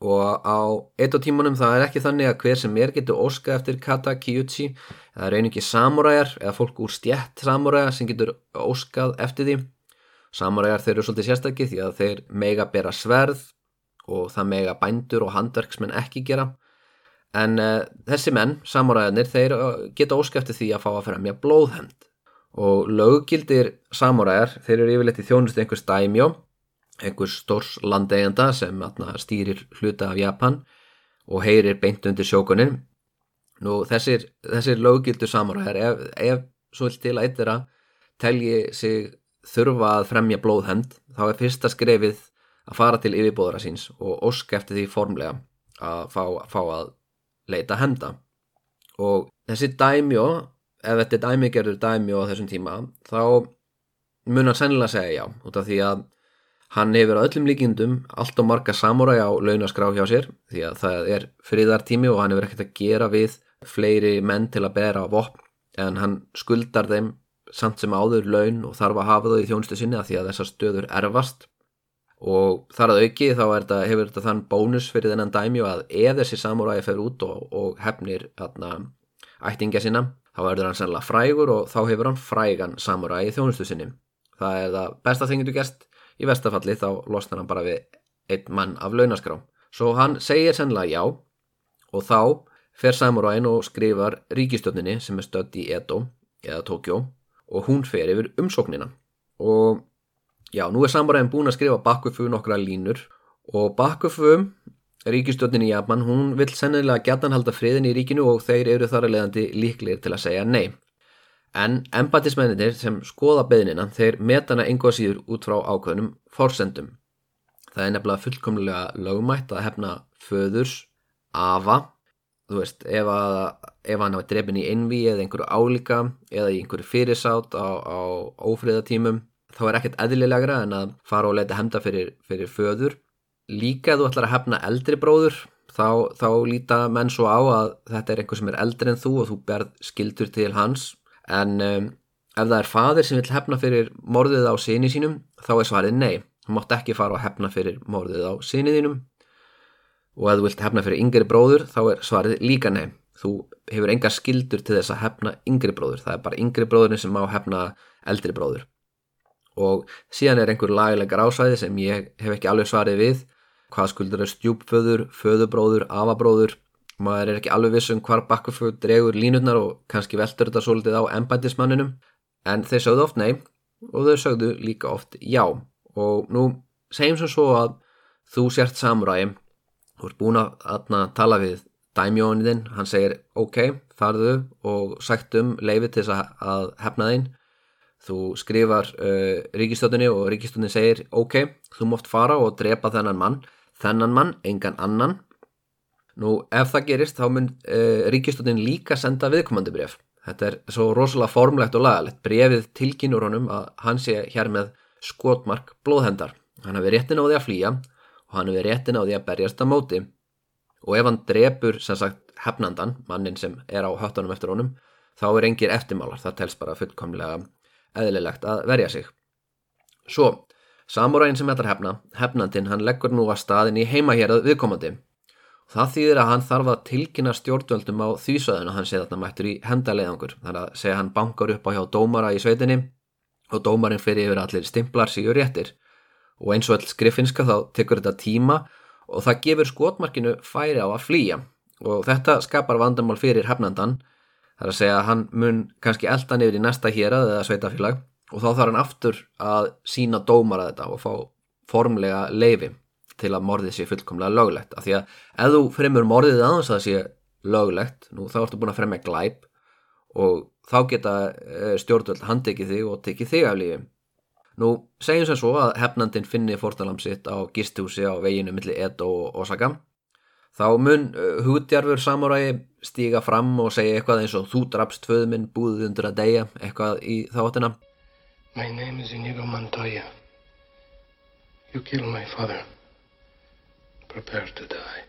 og á eitt á tímunum það er ekki þannig að hver sem er getur óska eftir Kata Ki Uchi það er einingi samuræjar eða fólk úr stjætt samuræja sem getur óskað eftir því. Samuræjar þeir eru svolítið sérstakið því að þeir mega bera sverð og það mega bændur og handverksmenn ekki gera En uh, þessi menn, samuræðinir, þeir uh, geta óskæfti því að fá að fremja blóðhend og löggildir samuræðar, þeir eru yfirleitt í þjónustu einhvers dæmjó, einhvers stórs landeigenda sem atna, stýrir hluta af Japan og heyrir beint undir sjókunin. Nú þessir, þessir löggildur samuræðar, ef, ef svo til að eitthvað telji sig þurfa að fremja blóðhend, þá er fyrsta skrefið að fara til yfirbóðara síns og óskæfti því formlega að fá, fá að leita henda og þessi dæmjó ef þetta er dæmigerður dæmjó á þessum tíma þá mun hann sennilega segja já út af því að hann hefur á öllum líkindum allt og marga samúræg á launaskrá hjá sér því að það er friðartími og hann hefur ekkert að gera við fleiri menn til að bera vopn en hann skuldar þeim samt sem áður laun og þarf að hafa þau í þjónustu sinni að því að þessar stöður erfast og þar að auki þá þetta, hefur þetta þann bónus fyrir þennan dæmju að ef þessi samúræði fer út og, og hefnir atna, ættinga sinna þá verður hann sannlega frægur og þá hefur hann frægan samúræði í þjónustu sinni. Það er það besta þingindu gest í vestafalli þá losnar hann bara við einn mann af launaskrá. Svo hann segir sannlega já og þá fer samúræðin og skrifar ríkistjóninni sem er stödd í Edo eða Tokjó og hún fer yfir umsóknina. Og Já, nú er samuræðin búin að skrifa Bakufu nokkra línur og Bakufu, ríkistjóttin í Japan, hún vil sennilega gætan halda friðin í ríkinu og þeir eru þar að leiðandi líklegir til að segja nei. En embatismenninir sem skoða beðnina, þeir metana einhvað síður út frá ákveðnum fórsendum. Það er nefnilega fullkomlega lögmætt að hefna föðurs, afa, þú veist, ef, að, ef hann hafa drefin í einví eða einhverju álíka eða í einhverju fyrirsátt á, á ófriðatímum, þá er ekkert eðlilegra en að fara og leita hemda fyrir, fyrir föður. Líka þú ætlar að hefna eldri bróður þá, þá líta menn svo á að þetta er einhver sem er eldri en þú og þú berð skildur til hans. En um, ef það er fadir sem vil hefna fyrir morðið á síni sínum þá er svarið nei, þú mátt ekki fara og hefna fyrir morðið á síni þínum. Og ef þú vilt hefna fyrir yngri bróður þá er svarið líka nei. Þú hefur enga skildur til þess að hefna yngri bróður, það er bara yngri bróðurinn sem má hefna eldri bróður og síðan er einhver laglegar ásvæði sem ég hef ekki alveg svarið við. Hvað skuldur er stjúpföður, föðubróður, afabróður? Maður er ekki alveg vissum hvar bakkuföð dregur línutnar og kannski veldur þetta svolítið á embætismanninum en þeir sögðu oft nei og þeir sögðu líka oft já. Og nú segjum sem svo að þú sért samuræi þú ert búin að tala við dæmjóniðinn, hann segir ok, farðu og sagt um leifið til þess að hefna þín þú skrifar uh, ríkistöldinni og ríkistöldinni segir ok, þú mótt fara og drepa þennan mann þennan mann, engan annan. Nú ef það gerist þá mun uh, ríkistöldin líka senda viðkomandi bref þetta er svo rosalega formlegt og lagalegt. Brefið tilkynur honum að hann sé hér með skotmark blóðhendar. Hann hefur réttin á því að flýja og hann hefur réttin á því að berjast að móti. Og ef hann drefur sem sagt hefnandan, mannin sem er á höttunum eftir honum þá er engir eftirmálar, það telst bara fullkomlega eðlilegt að verja sig. Svo, samuræðin sem ætlar hefna, hefnandin, hann leggur nú að staðin í heimahérað viðkomandi. Það þýðir að hann þarf að tilkynna stjórnvöldum á þýsöðun og hann sé þarna mættur í hendalegangur. Þannig að segja hann bankar upp á hjá dómara í sveitinni og dómarinn fyrir yfir allir stimplar sígur réttir. Og eins og all skrifinska þá tekur þetta tíma og það gefur skotmarkinu færi á að flýja. Og þetta skapar vandamál fyrir hefnandan Það er að segja að hann mun kannski elda nefnir í næsta hérað eða sveitafélag og þá þarf hann aftur að sína dómara þetta og fá formlega leifi til að morðið sé fullkomlega löglegt. Af því að ef þú fremur morðið aðeins að það sé löglegt, nú þá ertu búin að fremja glæp og þá geta eh, stjórnvöld handekið þig og tekið þig af lífi. Nú segjum sem svo að hefnandin finni fórtalamsitt á gistúsi á veginu millir Edo og Osaka Þá mun uh, hútjarfur samuræi stíga fram og segja eitthvað eins og þú drafst föðminn búðið undir að deyja, eitthvað í þáttina.
My name is Inigo Montoya. You kill my father. Prepare to die.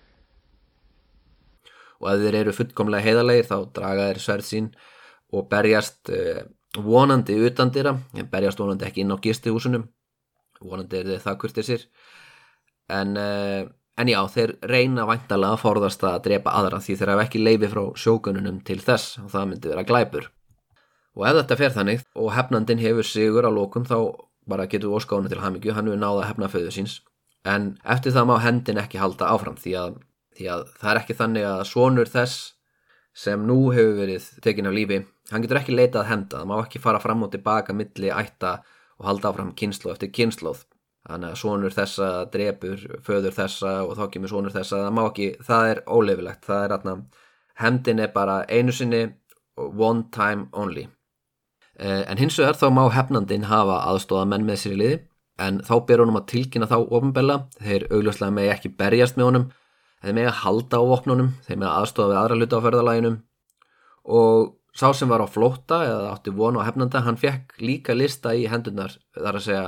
Og ef þeir eru fullkomlega heiðarleir þá draga þeir sverð sín og berjast uh, vonandi utan dýra, en berjast vonandi ekki inn á gistihúsunum, vonandi er þeir það kurtið sér, en... En já, þeir reyna væntalega að forðast að drepa aðra því þeir hafa ekki leifi frá sjókununum til þess og það myndi vera glæpur. Og ef þetta fer þannig og hefnandin hefur sigur á lókum þá bara getur óskánu til hamingju, hann hefur náða að hefna föðu síns. En eftir það má hendin ekki halda áfram því að, því að það er ekki þannig að svonur þess sem nú hefur verið tekin af lífi, hann getur ekki leitað að henda, það má ekki fara fram og tilbaka milli ætta og halda áfram kynslu eftir kynsluð þannig að sonur þessa drefur föður þessa og þá kemur sonur þessa. Það má ekki, það er óleifilegt það er aðna, hendin er bara einu sinni one time only. Eh, en hins vegar þá má hefnandin hafa aðstóða menn með sér í liði en þá ber honum að tilkynna þá ofinbella þeir augljóslega með ekki berjast með honum. Þeir með að halda á opnunum þeir með að aðstóða við aðra luta á ferðalæginum og sá sem var á flótta eða átti vonu á hefnanda hann fekk líka lista í hendunar þar að segja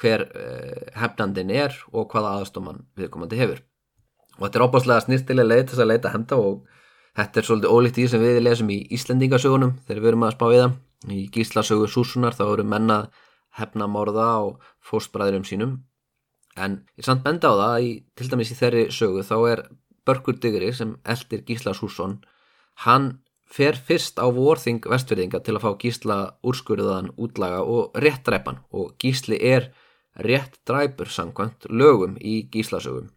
hver uh, hefnandin er og hvaða aðstofann viðkomandi hefur. Og þetta er óbáslega snýrtilega leið til að leita að hefnda og þetta er svolítið ólíkt í sem við lesum í Íslendingasögunum þegar við erum að spá við það. Í Gíslasögu Súsunar þá eru mennað hefna morða og fóstbræðurum sínum. En ég samt benda á það í, til dæmis í þeirri sögu þá er Börgur Digri sem eldir Gísla Sússon hann fer fyrst á vorþing vestfyrðinga til að fá Gísla úrskurðaðan útlaga og réttræpan. Og Gísli er rétt dræpur sangkvæmt lögum í gíslasögum.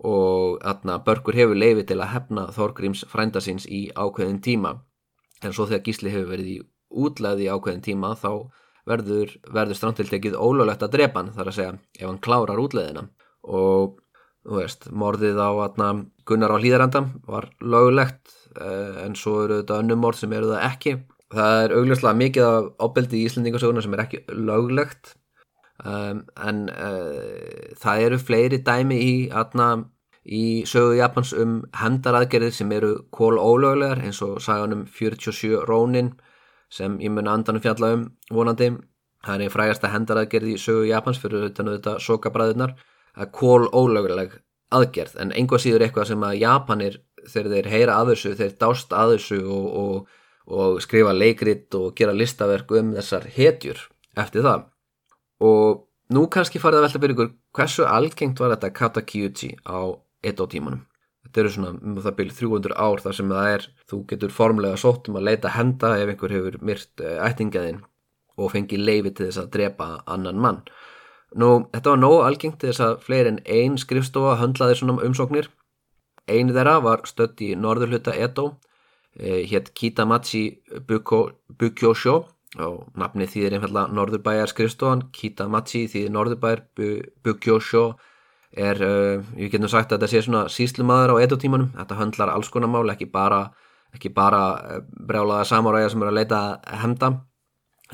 Og aðna börgur hefur leiði til að hefna Þorgríms frændasins í ákveðin tíma. En svo þegar gísli hefur verið í útlæði í ákveðin tíma þá verður, verður strandtiltekið ólöglegt að drepa hann þar að segja ef hann klárar útleðina og þú veist, morðið á atna, Gunnar á hlýðaranda var löglegt eh, en svo eru þetta önnum morð sem eru það ekki. Það er augljóslega mikið af ábeldi í Íslandingasöguna sem er ekki löglegt um, en uh, það eru fleiri dæmi í atna í sögu Japans um hendaraðgerðir sem eru kól ólöglegar eins og saganum 47 Rónin sem ég mun andanum fjalla um vonandi. Það er frægasta hendaraðgerð í sögu Japans fyrir þetta sokabræðunar að kól ólögleg aðgerð. En einhvað síður eitthvað sem að Japanir þegar þeir heyra að þessu, þeir dást að þessu og, og, og skrifa leikrit og gera listaverk um þessar hetjur eftir það og nú kannski farið að velta fyrir ykkur hversu algengt var þetta katakiyuchi á Edo tímanum. Þetta eru svona um það byrju 300 ár þar sem það er, þú getur formlega sótt um að leita henda ef einhver hefur myrt eh, ættingaðinn og fengi leifi til þess að drepa annan mann. Nú, þetta var nóg algengt til þess að fleiri en einn skrifstofa höndlaði svona umsóknir. Einu þeirra var stött í norðurhluta Edo, eh, hétt Kitamachi Bukyosho og nafni þýðir einfallega norðurbæjar skrifstofan, Kitamachi þýðir norðurbæjar Bukyosho er, uh, ég getum sagt að þetta sé svona síslumadur á edotímanum, þetta höndlar alls konar mál, ekki bara, ekki bara uh, brjálaða samáræða sem eru að leita hemda,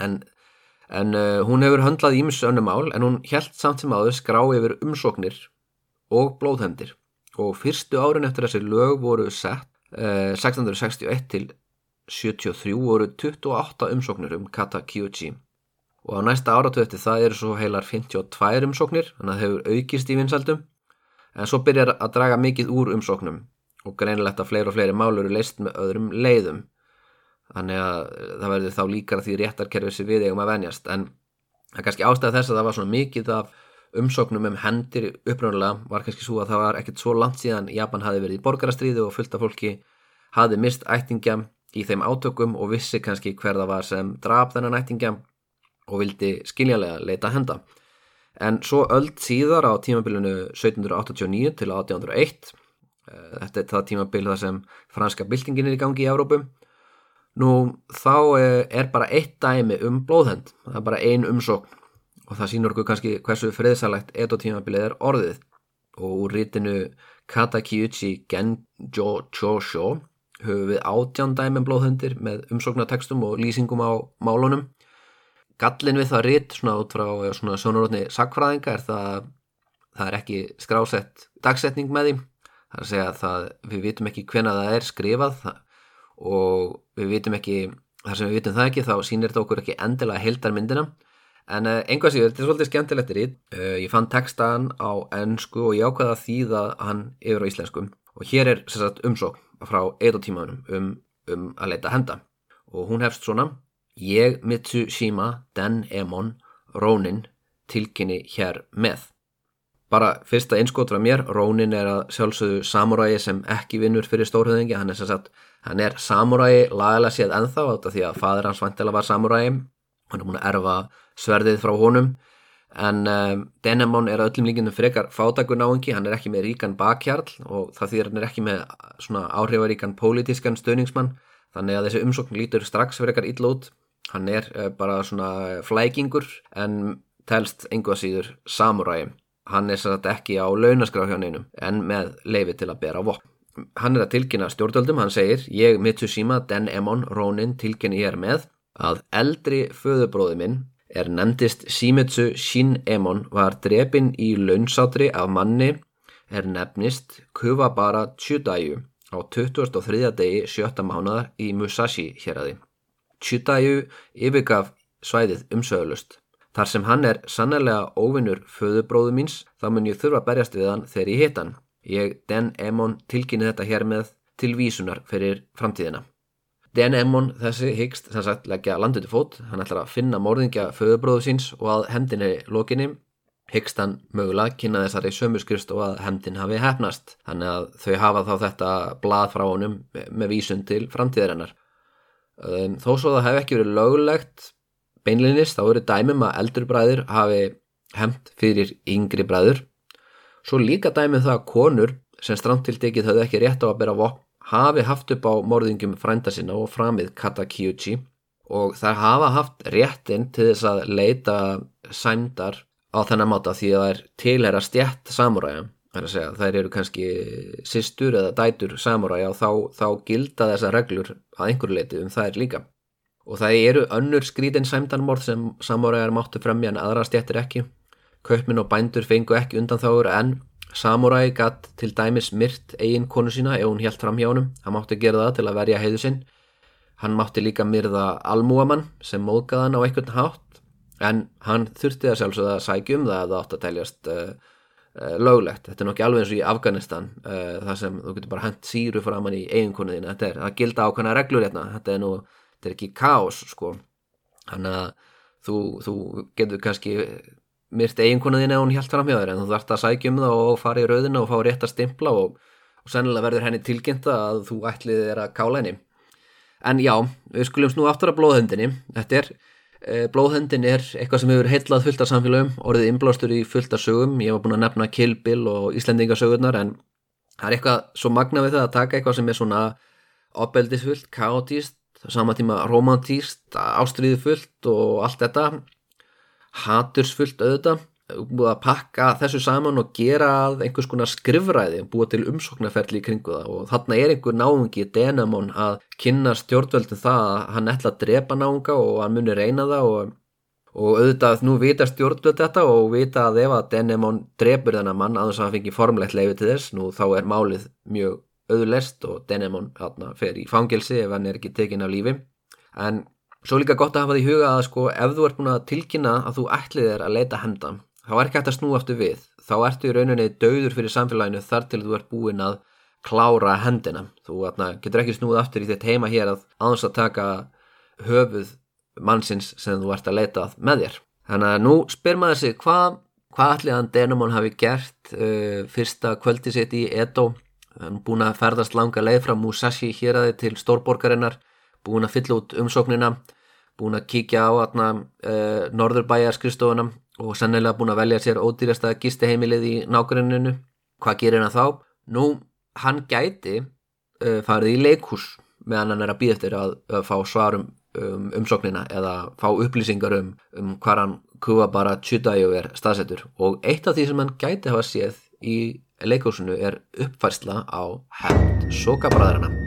en, en uh, hún hefur höndlað íms önnum mál, en hún helt samt sem áður skrá yfir umsóknir og blóðhendir og fyrstu árin eftir þessi lög voru sett 1661 til 73 voru 28 umsóknir um Kata Kyoji og á næsta áratu eftir það eru svo heilar 52 umsóknir, þannig að það hefur aukist í vinsaldum, en svo byrjar að draga mikið úr umsóknum og greinilegt að fleiri og fleiri mál eru leist með öðrum leiðum, þannig að það verður þá líkara því réttarkerfið sem við eigum að venjast, en það er kannski ástæða þess að það var svona mikið af umsóknum um hendir uppröðulega var kannski svo að það var ekkert svo langt síðan Japan hafi verið í borgarastríðu og fullt af fólki hafi mist ættingja í þeim átökum og vissi kannski hver það var sem draf þennan ættingja og vildi skiljanlega leita henda. En svo öll síðar á tímabilinu 1789 til 1801, eh, þetta er það tímabil þar sem franska byltingin er í gangi í Európu, nú þá eh, er bara eitt dæmi um blóðhend, það er bara ein umsókn og það sínur okkur kannski hversu friðsalegt edo tímabilið er orðið og úr rítinu Katakiyuchi Genjo Chosho höfum við átján dæmi um blóðhendir með umsóknatekstum og lýsingum á málunum. Gallin við það ritt svona út frá svona sjónurotni sagfræðinga er það það er ekki skrásett dagsetning með því. Það er að segja að það, við vitum ekki hvena það er skrifað það, og við vitum ekki þar sem við vitum það ekki þá sínir þetta okkur ekki endilega heildarmyndina. En einhvað síður, þetta er svolítið skemmtilegt ritt uh, ég fann textan á ennsku og ég ákvaða að þýða hann yfir á íslensku. Og hér er sagt, umsókn frá edotímanum um, um að leita henda og hún hefst svona Ég Mitsushima Den Emon Rónin tilkynni hér með. Bara fyrsta einskot frá mér, Rónin er að sjálfsögðu samuræi sem ekki vinnur fyrir stórhauðingi, hann er, sagt, hann er samuræi lagalega séð ennþá átta því að fadur hans vantilega var samuræi, hann er múin að erfa sverðið frá honum, en um, Denemon er öllum líkinum frekar fátakur náingi, hann er ekki með ríkan bakhjarl og það þýðir hann er ekki með svona áhrifaríkan pólitískan stöðningsmann, þannig að þessi umsókn lítur strax frekar illa út Hann er uh, bara svona flækingur en telst einhvað síður samuræi. Hann er satt ekki á launaskrá hjá neinum en með leifi til að bera vopn. Hann er að tilkynna stjórnvöldum, hann segir Ég Mitsushima Den Emon Ronin tilkynni ég er með að eldri föðubróði minn er nefndist Shimitsu Shin Emon var drepin í launsátri af manni er nefnist Kuvabara Chudaiu á 2003. degi 7. mánadar í Musashi hér aði. Chutayu yfirgaf svæðið umsögulust. Þar sem hann er sannlega óvinnur föðubróðu míns, þá mun ég þurfa að berjast við hann þegar ég hitt hann. Ég, Den Emon, tilkynni þetta hér með til vísunar fyrir framtíðina. Den Emon þessi hyggst sem sagt leggja landuði fót, hann ætlar að finna morðingja föðubróðu síns og að hendinni lokinni hyggst hann mögulega kynna þessari sömurskrist og að hendin hafi hefnast. Þannig að þau hafa þá þetta blað frá honum með vísun til framtíðarinnar. Um, þó svo það hef ekki verið lögulegt beinlinnist, þá eru dæmum að eldur bræður hafi hemt fyrir yngri bræður. Svo líka dæmum það að konur sem strandtildegið höfðu ekki rétt á að bera vopn hafi haft upp á morðingum frænda sinna og framið Kata Kyuchi og þær hafa haft réttin til þess að leita sæmdar á þennan máta því að þær tilhera stjætt samúræja þær eru kannski sýstur eða dætur samúræja og þá, þá gilda þessa reglur að einhverju leiti um þær líka. Og það eru önnur skrítin sæmdanmorð sem samúræjar máttu fremja en aðra stjættir ekki. Kaupminn og bændur fengu ekki undan þáur en samúræi gatt til dæmis myrt eigin konu sína ef hún helt fram hjá honum hann mátti gera það til að verja heiðu sinn Hann mátti líka myrða almúamann sem móðgæðan á einhvern hátt en hann þurfti að sjálfsögða að sækjum það að það átt að teljast uh, uh, löglegt. Þetta er nokkið alveg eins og í Afganistan uh, þar sem þú getur bara hendt síru framann í eiginkonuðina. Þetta er að gilda ákvæmna reglur hérna. Þetta er nú, þetta er ekki kás sko. Þannig að þú, þú getur kannski myrt eiginkonuðina ef hún hjælt fram hjá þér en þú þarfst að sækjum það og fara í rauðina og fá rétt að stimpla og, og sennilega verður henni tilkynnta að þú ætlið er að kála henni En já, við skulum snú aftur að blóðhendinni. Þetta er, e, blóðhendin er eitthvað sem hefur heillað fullt af samfélagum, orðið inblástur í fullt af sögum. Ég var búin að nefna Kill Bill og Íslendingasögurnar en það er eitthvað svo magna við það að taka eitthvað sem er svona opbeldisfullt, kaotíst, sama tíma romantíst, ástriðifullt og allt þetta, hatursfullt auðvitað búið að pakka þessu saman og gera einhvers konar skrifræði, búið til umsóknarferli í kringu það. Og þarna er einhver náungi Denamon að kynna stjórnveldin það að hann ætla að drepa náunga og hann muni reyna það og, og auðvitað nú vita stjórnveld þetta og vita að ef að Denamon drepur þennan mann að þess að hann fengi formlegt leiði til þess, nú þá er málið mjög auðlest og Denamon fer í fangelsi ef hann er ekki tekin af lífi. En Svo líka gott að hafa því huga að sko ef þú ert búin að tilkynna að þú ætlið er að leita henda þá er ekki hægt að snú aftur við. Þá ertu í rauninni döður fyrir samfélaginu þar til þú ert búin að klára hendina. Þú atna, getur ekki snúð aftur í þitt heima hér að aðeins að taka höfuð mannsins sem þú ert að leita með þér. Þannig að nú spyr maður sig hvað hva allir hann Denumon hafi gert uh, fyrsta kvöldi sitt í Edo? Hann búin að ferðast langa leið frá Musashi hér aðeins til stórborgarinnar búin að fylla út umsóknina búin að kíkja á uh, norðurbæjar skristofuna og sannilega búin að velja sér ódýrasta gisteheimilið í nákvæmunu hvað gerir hann þá? Nú, hann gæti uh, farið í leikhús meðan hann er að býða eftir að, að fá svarum um, umsóknina eða fá upplýsingar um, um hvað hann kuva bara tjúdæju er staðsettur. Og eitt af því sem hann gæti hafa séð í leikhúsinu er uppfærsla á hefnd sokabræðarana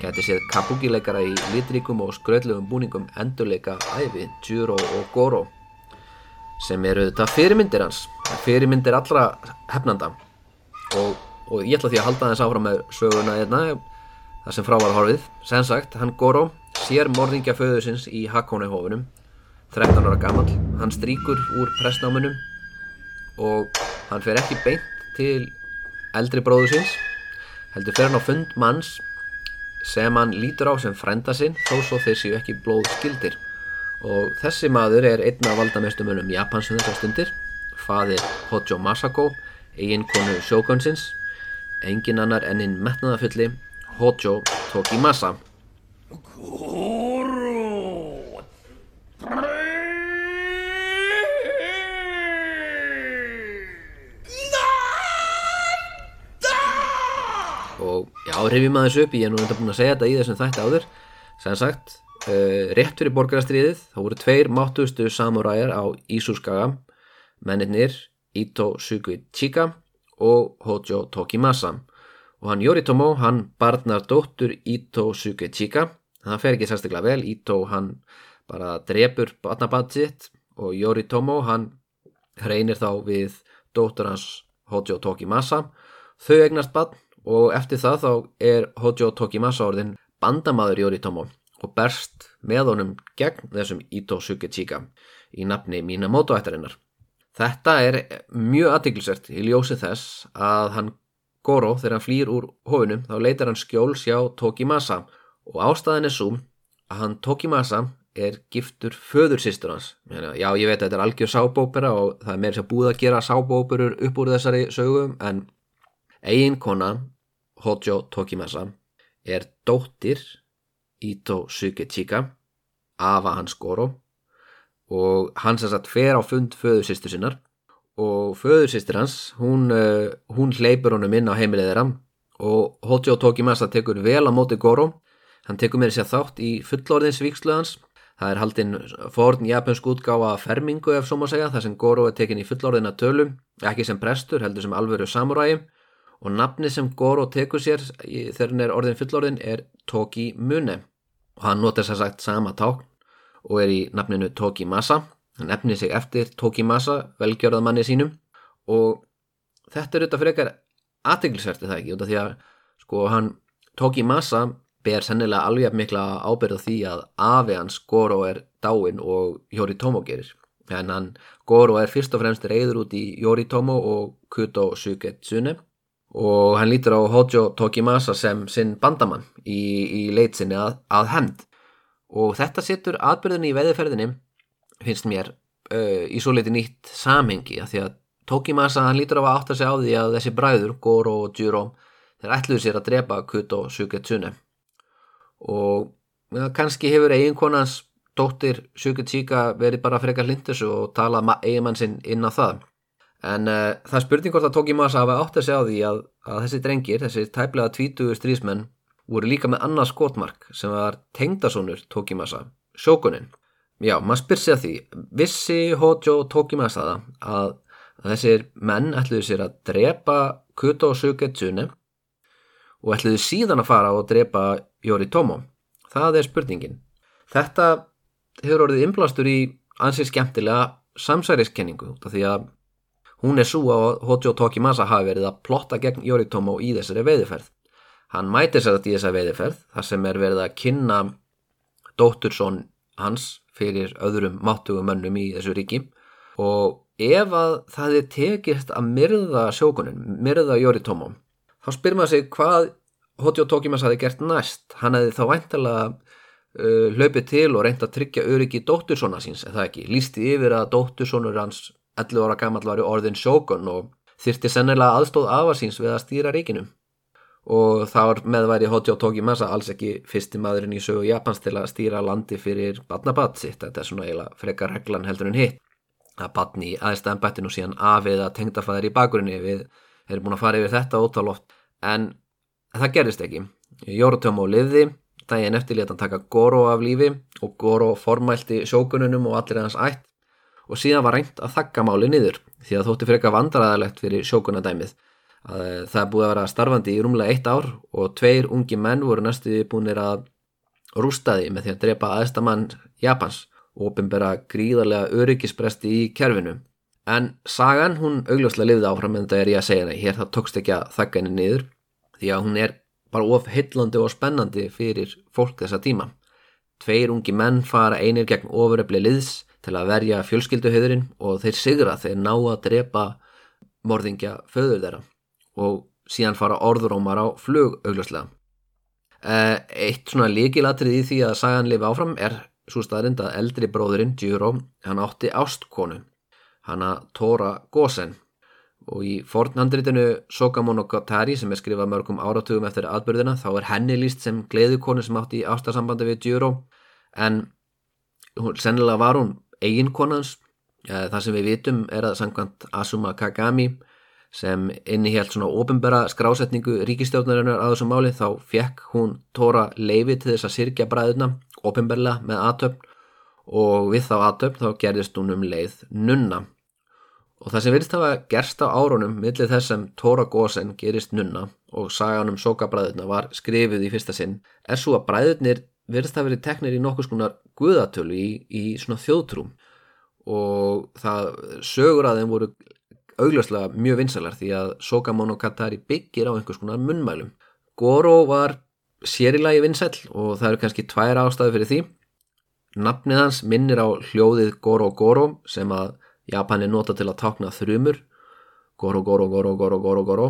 gæti séð kabuki-leikara í litríkum og skröðlegum búningum endurleika æfi, Juro og Goro sem eru þetta fyrirmyndir hans fyrirmyndir allra hefnanda. Og, og ég ætla því að halda þess áfram með söguna einna það sem frá var horfið. Sem sagt, hann Goro sér morðingja föðusins í Hakone-hófunum 13 ára gammal hann stríkur úr pressnámunum og hann fer ekki beint til eldri bróðu síns heldur fer hann á fund manns sem hann lítur á sem frenda sinn þó svo þeir séu ekki blóð skildir og þessi maður er einn af valdamestumunum Japans um þessar stundir faðir Hojo Masako eigin konu sjókonsins engin annar enninn metnaðafulli Hojo Tokimasa. Koro já, rifjum að þessu upp ég er nú enda búin að segja þetta í þessum þætti áður. Sem sagt Uh, rétt fyrir borgarastriðið þá voru tveir máttustu samuræjar á Ísúskaga mennirnir Ito Sukuichika og Hojo Tokimasa. Og hann Yoritomo hann barnar dóttur Ito Sukuichika það fer ekki sérstaklega vel Ito hann bara drefur barnabatt sitt og Yoritomo hann hreinir þá við dóttur hans Hojo Tokimasa. Þau egnast bann og eftir það þá er Hojo Tokimasa orðin bandamaður Yoritomo og berst með honum gegn þessum Ito Sukechika í nafni Minamoto ættarinnar. Þetta er mjög aðtiklisert í ljósi þess að hann Goro þegar hann flýr úr hofinum þá leitar hann skjóls hjá Tokimasa og ástæðin er svo að hann Tokimasa er giftur föðursýstur hans. Já ég veit að þetta er algjör sábópera og það er meira sem búið að gera sábóperur upp úr þessari sögum en eigin kona Hojo Tokimasa er dóttir Ito Sugechika afa hans Goro og hans að satt fer á fund föðursýstur sinnar. Og föðursýstur hans hún, uh, hún hleypur honum inn á heimilið þeirra og Hojo Tokimasa tekur vel á móti Goro. Hann tekur með að þátt í fullorðinsvíkslu hans. Það er haldinn forn japansk útgáfa fermingu ef svo má segja, þar sem Goro er tekin í fullorðina tölum, ekki sem prestur, heldur sem alvöru samuræi og nafni sem Goro tekur sér þegar hann er orðin fullorðin er Toki Mune. Og hann notar sér sagt sama tákn og er í nafninu Toki Masa, hann nefnir sig eftir Toki Masa, velgjörðað manni sínum. Og þetta er auðvitað frekar aðteglisverti það ekki, út af því að sko hann Toki Masa ber sennilega alveg mikla ábyrða því að afi hans Goro er dáin og Yoritomo gerir. En hann Goro er fyrst og fremst reyður út í Yoritomo og Kuto Sugetsune og hann lítur á Hojo Tokimasa sem sinn bandamann í, í leitsinni að, að hemd. Og þetta setur atbyrðinni í veðiferðinni, finnst mér, uh, í svo leiti nýtt samhengi að því að Tokimasa hann lítur á að átta sig á því að þessi bræður, Goro og Juro, þeir ætluðu sér að drepa Kuto Sugetsune og ja, kannski hefur eiginkonans dóttir Sugetsika verið bara frekar lindis og tala eiginmann sinn inn á það en uh, það spurning hvort að Tóki Masa hafa átt að segja á því að, að þessi drengir, þessi tæplega tvítugur strísmenn voru líka með annað skotmark sem var tengdasónur Tóki Masa, sjókunin já, maður spyr sig að því vissi Hojo Tóki Masa það að, að þessir menn ætluðu sér að drepa Kuto Sugetsune og ætluðu síðan að fara og drepa Yoritomo. Það er spurningin. Þetta hefur orðið inblastur í ansið skemmtilega samsæriskenningu því að hún er svo að Hojo Tokimasa hafi verið að plotta gegn Yoritomo í þessari veiðiferð. Hann mætir sér þetta í þessa veiðiferð þar sem er verið að kynna dóttursson hans fyrir öðrum máttugum mönnum í þessu ríki. Og ef að það er tekist að myrða sjókunin, myrða Yoritomo þá spyr maður sig hvað Hojo Tokimas hafi gert næst. Hann hefði þá væntalega uh, hlaupið til og reynd að tryggja öryggi dóttursona síns, eða ekki, lísti yfir að dóttursonur hans 11 ára gammal var í orðin sjókun og þyrti sennilega aðstóð afarsins við að stýra ríkinu. Og þá meðværi Hojo Tokimasa alls ekki fyrsti maðurinn í sögu Japans til að stýra landi fyrir batnabat sitt, þetta er svona eiginlega frekar reglan heldur en hitt. Að batni aðstæðan bettinu síðan afið að tengdafæðir í bakgrunni við erum búin að fara yfir þetta ótalótt en það gerist ekki. Jórutömo liði, daginn eftir leta hann taka Goro af lífi og Goro formælti sjókununum og allir hans ætt og síðan var reynd að þakka máli niður því að þótti freka vandræðalegt fyrir sjókunadæmið að það búið að vera starfandi í rúmlega eitt ár og tveir ungi menn voru næstu búinir að rústaði með því að drepa aðstamann Japans og ofinbera gríðarlega öryggispresti í kerfinu en sagan hún augljóslega lifði áfram en þetta er ég að segja henni hér það tókst ekki að þakka henni niður því að hún er bara of hillandi og spennandi fyrir fólk þessa tíma. Tveir ungi menn fara einir gegn ofuröfli liðs til að verja fjölskylduhauðurinn og þeir sigra þeir ná að drepa morðingja föður þeirra og síðan fara orðurómar á flug augljóslega. Eh, eitt svona líkilatrið í því að sagan lifi áfram er svo staðrind að eldri bróðurinn Juro hann átti ástkonu, hanna Tora Gosen og í fornhandritinu Sokamonogatari sem er skrifað mörgum áratugum eftir aðbörðina þá er henni líst sem gleðukonu sem átti í ástarsambandi við Juro en sennilega var hún eiginkonans það sem við vitum er að sangkvæmt Asuma Kagami sem innihjælt svona ofinbera skrásetningu ríkistjóðnarinnar að þessum máli þá fekk hún tóra leifi til þess að sirkja bræðuna ofinberla með aðtöfn og við þá aðtöfn þá gerðist hún um leið nunna. Og það sem virðist hafa gerst á árunum millir þess sem Tóra Gósen gerist nunna og sagan um sokabræðurna var skrifið í fyrsta sinn er svo að bræðurnir virðist hafa verið teknir í nokkus konar guðatölu í, í svona þjóðtrúm og það sögur að þeim voru augljóslega mjög vinsalar því að Sokamonogatari byggir á einhvers konar munnmælum. Goro var sérilagi vinsæl og það eru kannski tvær ástæði fyrir því. Nafnið hans minnir á hljóðið Goro Goro sem að Japan er nota til að takna þrjumur goro goro goro goro goro goro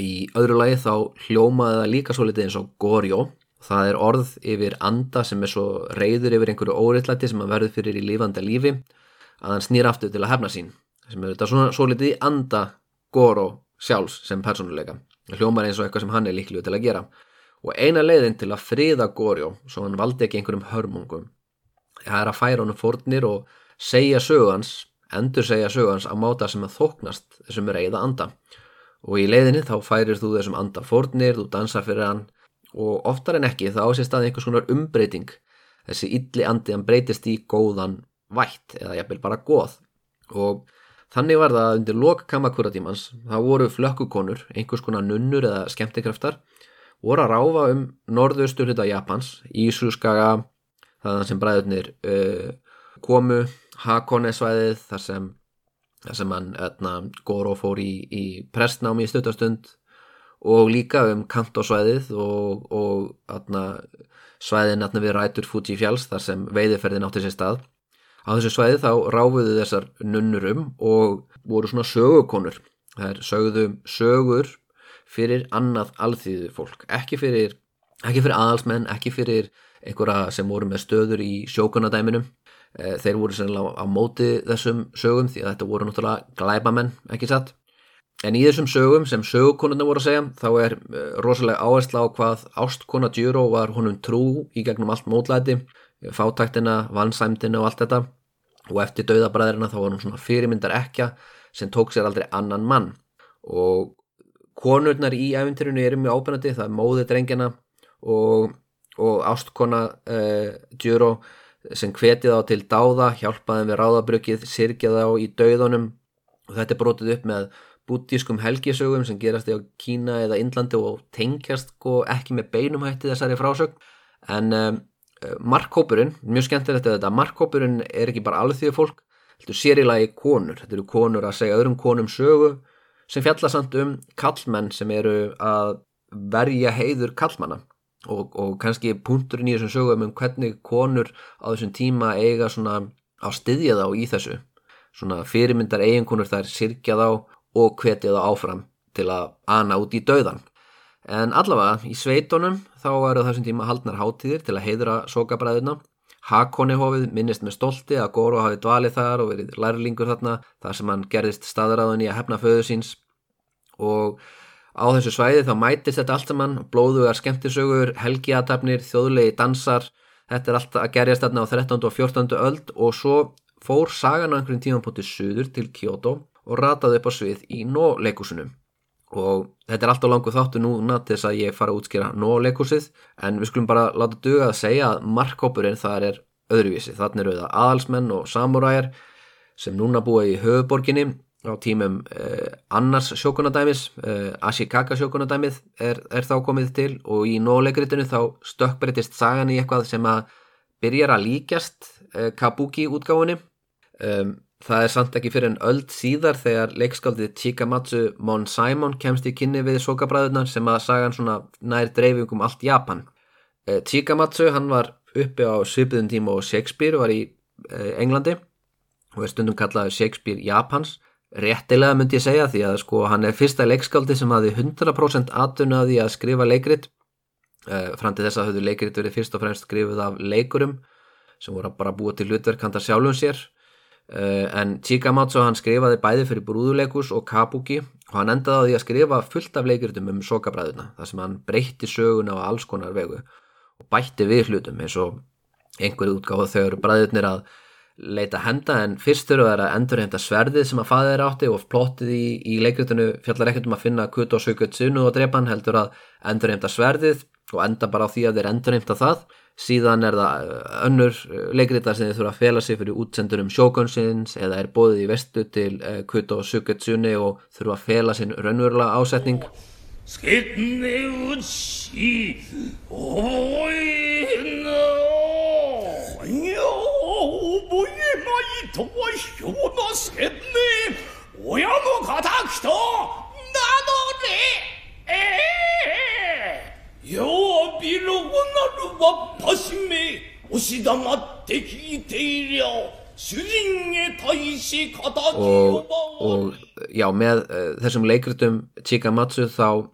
í öðru lagi þá hljómaði það líka svo litið eins og gorjó það er orð yfir anda sem er svo reyður yfir einhverju óriðlætti sem hann verður fyrir í lífanda lífi að hann snýr aftur til að hefna sín sem er þetta svona svo litið í anda goro sjálfs sem personuleika hljómaði eins og eitthvað sem hann er líklu til að gera. Og eina leiðin til að friða gorjó svo hann valdi ekki einhverjum hörmungum það er að færa honum fórnir og segja sögans, endur segja sögans á máta sem að þóknast þessum reyða anda. Og í leiðinni þá færir þú þessum anda fórnir, þú dansar fyrir hann og oftar en ekki þá sé staði einhvers konar umbreyting. Þessi illi andi hann breytist í góðan vætt eða jafnvel bara góð og þannig var það að undir lok kamakuratímans þá voru flökkukonur, einhvers konar nunnur eða skemmtikraftar voru að ráfa um norðaustur hluta Japans, Ísuskaga það sem bræðurnir uh, komu, Hakone-svæðið þar sem, þar sem hann etna, Goro fór í, í prestnámi í stuttastund og líka um Kanto-svæðið og, og etna, svæðin etna, við rætur Fuji fjalls þar sem veiðiferðin átti sér stað. Á þessu svæði þá ráfuðu þessar nunnur um og voru svona sögukonur. Það er sögðu sögur fyrir annað alþýðu fólk. Ekki fyrir, ekki fyrir aðalsmenn ekki fyrir einhverja sem voru með stöður í sjókunadæminum eh, þeir voru sennilega á móti þessum sögum því að þetta voru náttúrulega glæbamenn ekki satt en í þessum sögum sem sögukonuna voru að segja þá er eh, rosalega áhersla á hvað ástkona Djuró var honum trú í gegnum allt mótlæti fátæktina, vansæmtina og allt þetta. Og eftir dauðabræðirina þá var hún svona fyrirmyndar ekja sem tók sér aldrei annan mann. Og konurnar í æfintirinu eru mjög ábyrnandi, það er móðið drengjana og og ástkona uh, Djuró sem hvetið á til dáða, hjálpaði við ráðabrökið, sirkjaði á í dauðunum og þetta er brotið upp með bútískum helgisögum sem gerast í Kína eða Indlandi og tengjast sko ekki með beinumhætti þessari frásögn. En um, markkópurinn, mjög skemmtilegt að þetta markkópurinn er ekki bara alveg því fólk, þetta er sérilagi konur, þetta eru konur að segja öðrum konum sögu sem fjallasamt um kallmenn sem eru að verja heiður kallmanna og, og kannski punkturinn í þessum sögum um hvernig konur á þessum tíma eiga svona á styðja þá í þessu. Svona fyrirmyndar eiginkonur þær sirkja þá og hvetja þá áfram til að ana út í dauðan en allavega í sveitunum þá eru þessum tíma haldnar hátíðir til að heidra sokabræðuna Hakonihofið minnist með stolti að Goro hafi dvalið þar og verið lærlingur þarna þar sem hann gerðist staðræðun í að hefna föðu síns og Á þessu svæði þá mætist þetta allt saman, blóðugar skemmtisögur, helgiatafnir, þjóðlegi dansar, þetta er allt að gerjast þarna á 13. og 14. öld og svo fór sagan á einhverjum tíman potið suður til Kyoto og rataði upp á svið í Nó-leikusunum. Og þetta er allt á langu þáttu núna til þess að ég fara að útskýra Nó-leikusið en við skulum bara láta duga að segja að markkópurinn þar er öðruvísi. Þannig eru það aðalsmenn og samuræjar sem núna búa í höfuborginni á tímum eh, annars sjókunadæmis, eh, Ashikaga sjókunadæmið er, er þá komið til og í nóleikritinu þá stökkbreytist sagan í eitthvað sem að byrjar að líkjast eh, Kabuki útgáfunni. Um, það er samt ekki fyrir en öld síðar þegar leikskaldið Chikamatsu Mon Simon kemst í kynni við sokabræðunar sem að sagan svona nær dreifingum allt Japan. Eh, Chikamatsu hann var uppi á svipiðum tíma og Shakespeare var í eh, Englandi og er stundum kallaði Shakespeare Japans. Réttilega myndi ég segja því að sko hann er fyrsta leikskáldi sem hafi 100% atvinnaði að skrifa leikrit. Uh, fram til þess að höfðu leikrit verið fyrst og fremst skrifuð af leikurum sem voru bara búið til hlutverkanda sjálfum sér en Chikamatsu hann skrifaði bæði fyrir brúðuleikus og kabuki og hann endaði á því að skrifa fullt af leikritum um sokabræðuna þar sem hann breytti söguna á alls konar vegu og bætti við hlutum eins og einhverju útgáðu þegar bræðurnir að leita henda en fyrst þurfa það að endurheimta sverðið sem að faðið er átti og plottið í, í leikritinu fjallar ekkert um að finna kutt og sökut sunu og drepan heldur að endurheimta sverðið og enda bara á því að þeir endurheimta það síðan er það uh, önnur uh, leikritar sem þeir þurfa að fela sig fyrir útsendur um sjókonsins eða er bóðið í vestu til uh, sökut sunu og þurfa að fela sinn raunverulega ásetning Skitni útsi og
とは人なせんね親の敵と名乗れええようびろうなるはぱしめ押し黙って聞いていりゃ主人へ対し敵
をog, og já með uh, þessum leikritum Chikamatsu þá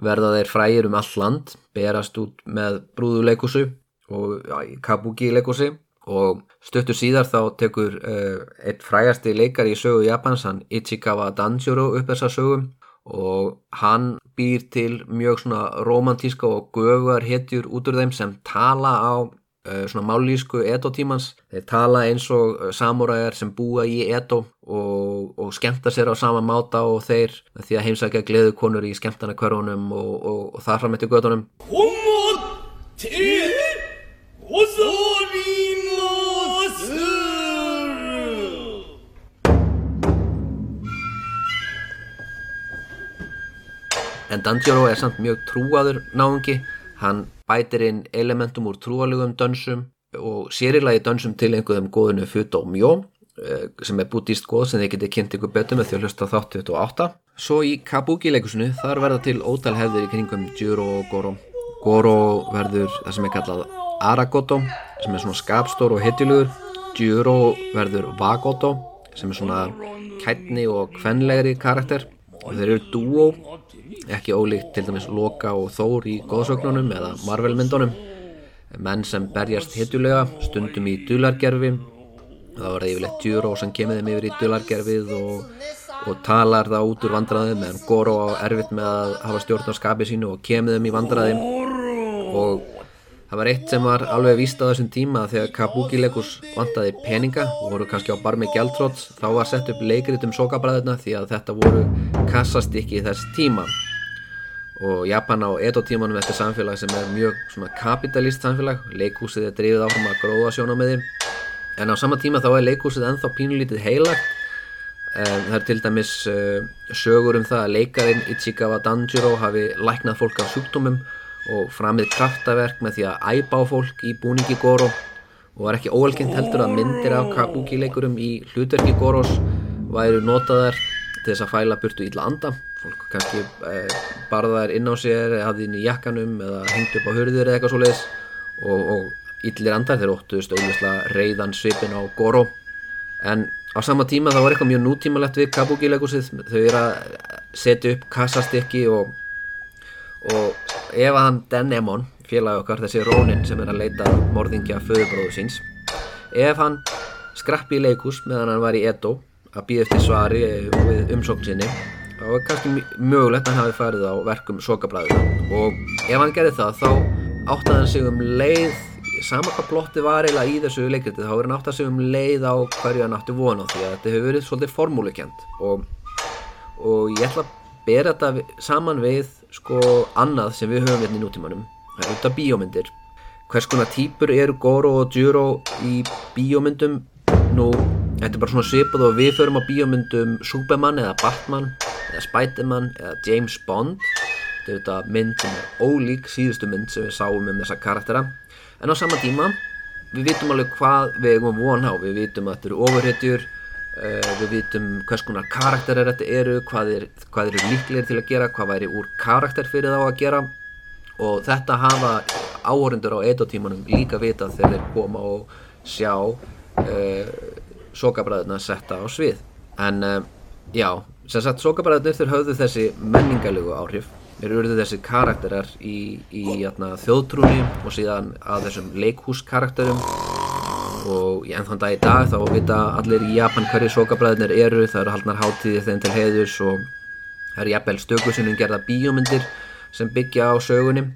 verða þeir frægir um all land berast út með brúðuleikusu og já, kabuki leikusi og Stöttur síðar þá tekur uh, eitt frægasti leikar í sögu Japans, hann Ichikawa Danjuro upp þessa sögum og hann býr til mjög svona romantíska og göfuar hetjur út úr þeim sem tala á uh, svona mállísku edo-tímans. Þeir tala eins og uh, samuræjar sem búa í edo og, og skemta sér á sama máta og þeir því að heimsækja gleðu konur í skemtana kvörunum og, og, og þar fram eftir gödunum. Homo til og þóri En Danjiro er samt mjög trúaður náungi, hann bætir inn elementum úr trúalugum dönsum og sérilagi dönsum til einhverjum góðinu Futo Mjó eh, sem er bútist góð sem þið getið kynnt ykkur betur með því að hlusta þátt 28. Svo í Kabuki leikusinu þar verða til ótal hefðir í kringum Juro og Goro. Goro verður það sem er kallað Aragoto sem er svona skapstór og hittilugur. Juro verður Vagoto sem er svona kætni og kvenlegri karakter og þeir eru dúó ekki ólíkt til dæmis Loka og Þór í góðsögnunum eða Marvel myndunum menn sem berjast hittulega stundum í dulargerfi það var yfirleitt Juro sem kemur þeim yfir í dulargerfið og, og talar það út úr vandraðum meðan Goro á erfitt með að hafa stjórn á skapi sínu og kemur þeim í vandraðum og það var eitt sem var alveg víst á þessum tíma þegar Kabuki leikus vantaði peninga og voru kannski á barmi gjaldtróts þá var sett upp leikrit um sokabræðuna því að þetta voru kassastykki þess tíma og Japan á Edo tímanum þetta er samfélag sem er mjög svona kapitalist samfélag. Leikhúsið er drifið áfram að gróða sjónameði en á sama tíma þá er leikhúsið ennþá pínulítið heilagt. Um, það er til dæmis uh, sögur um það að leikarin Ichigawa Danjiro hafi læknað fólk af sjúkdómum og framið kraftaverk með því að æpa á fólk í búningi Goro. Og var ekki óalkynnt heldur að myndir af kabuki leikurum í hlutverki Goros væru notaðar til þess að fæla burtu illa anda fólk. Kannski eh, barðar inn á sér eða hafði inn í jakkanum eða hengt upp á hurðir eða eitthvað svoleiðis. Og, og illir andar þeir óttuðust auðvitað reyðan svipin á Goro. En á sama tíma þá var eitthvað mjög nútímalegt við Kabuki leikusið þau eru að setja upp kassastykki og, og ef að hann Denemon félagi okkar þessi Rónin sem er að leita morðingja föðubróðu síns ef hann skrappi í leikus meðan hann var í Edo að býða eftir svari við umsókn sinni þá er kannski mögulegt að hann hafi farið á verkum sokablaðuna og ef hann gerði það þá áttaði hann sig um leið sama hvað plotti var eiginlega í þessu leikriti þá er hann áttaði sig um leið á hverju hann átti vona því að þetta hefur verið svolítið formúlukent. Og, og ég ætla að bera þetta saman við sko annað sem við höfum hérna í nútímanum. Það er auðvitað bíómyndir. Hvers konar típur eru Goro og Juro í bíómyndum? Nú Þetta er bara svona svipað og við förum á bíómyndum Superman eða Batman eða Spiderman eða James Bond. Þetta er þetta mynd sem er ólík síðustu mynd sem við sáum um þessa karaktera. En á sama tíma við vitum alveg hvað við erum von á. Við vitum að þetta eru ofurhetjur uh, við vitum hvers konar karakterar þetta eru hvað, er, eru líklegir til að gera hvað væri úr karakter fyrir þá að gera. Og þetta hafa áhórindur á edotímanum líka vita þegar þeir koma og sjá uh, sokabræðuna setta á svið. En uh, já, sem sagt sokabræðunir þeir höfðu þessi menningalegu áhrif. Þeir urðu þessi karakterar í, í jæna, þjóðtrúni og síðan að þessum leikhúskarakterum. Og enn þann dag í dag þá vita allir í Japan hverju sokabræðunir eru. Það eru haldnar hátíðir þeim til heiðus og það eru jafnvel stökusinnum gerða bíómyndir sem byggja á sögunum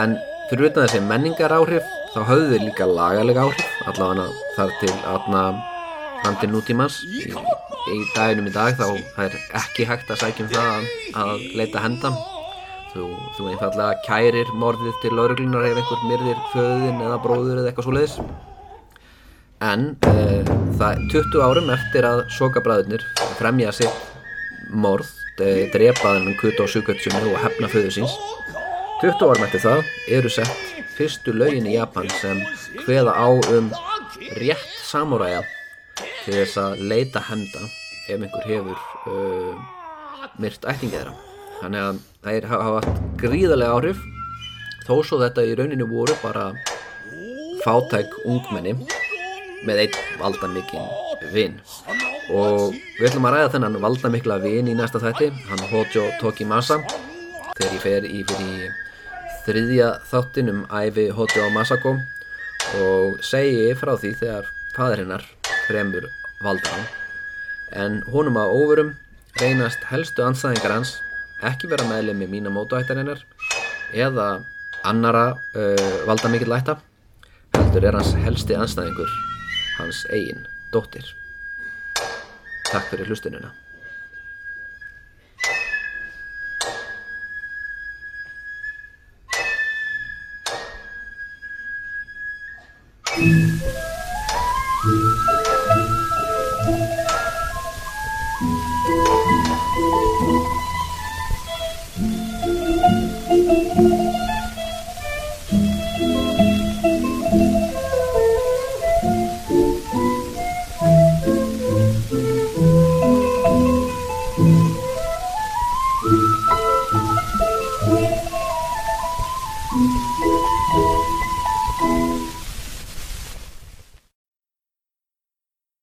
en fyrir utan þessi menningar áhrif þá höfðu þeir líka lagalega áhrif. Allavega þar til aðna fram til nútímans í, í daginum í dag þá er ekki hægt að sækjum það að, leita henda. Þú, þú einfallega kærir morðið til lauruglunar ef einhver myrðir föðin eða bróður eða eitthvað svo leiðis en uh, það 20 árum eftir að sokabræðurnir fremja sitt morð drepaðan um kuta og sugatsjumi og hefna föðu síns 20 árum eftir það eru sett fyrstu lögin í Japan sem hveða á um rétt samúræja til þess að leita henda ef einhver hefur uh, myrt ættingið þeirra. Þannig að það er, hafa haft gríðarlega áhrif þó svo þetta í rauninu voru bara fátæk ungmenni með einn valdamikinn vinn og við ætlum að ræða þennan valdamikla vinn í næsta þætti hann Hojo Tokimasa. Þegar ég fer í fyrir þriðja þáttin um æfi Hojo Masako og segi frá því þegar fadur hennar fremur valdaran en honum að óverum reynast helstu anstæðingar hans ekki vera meðlið með mína mótuættarinnar eða annara uh, valda mikill ætta heldur er hans helsti anstæðingur hans eigin dóttir. Takk fyrir hlustunina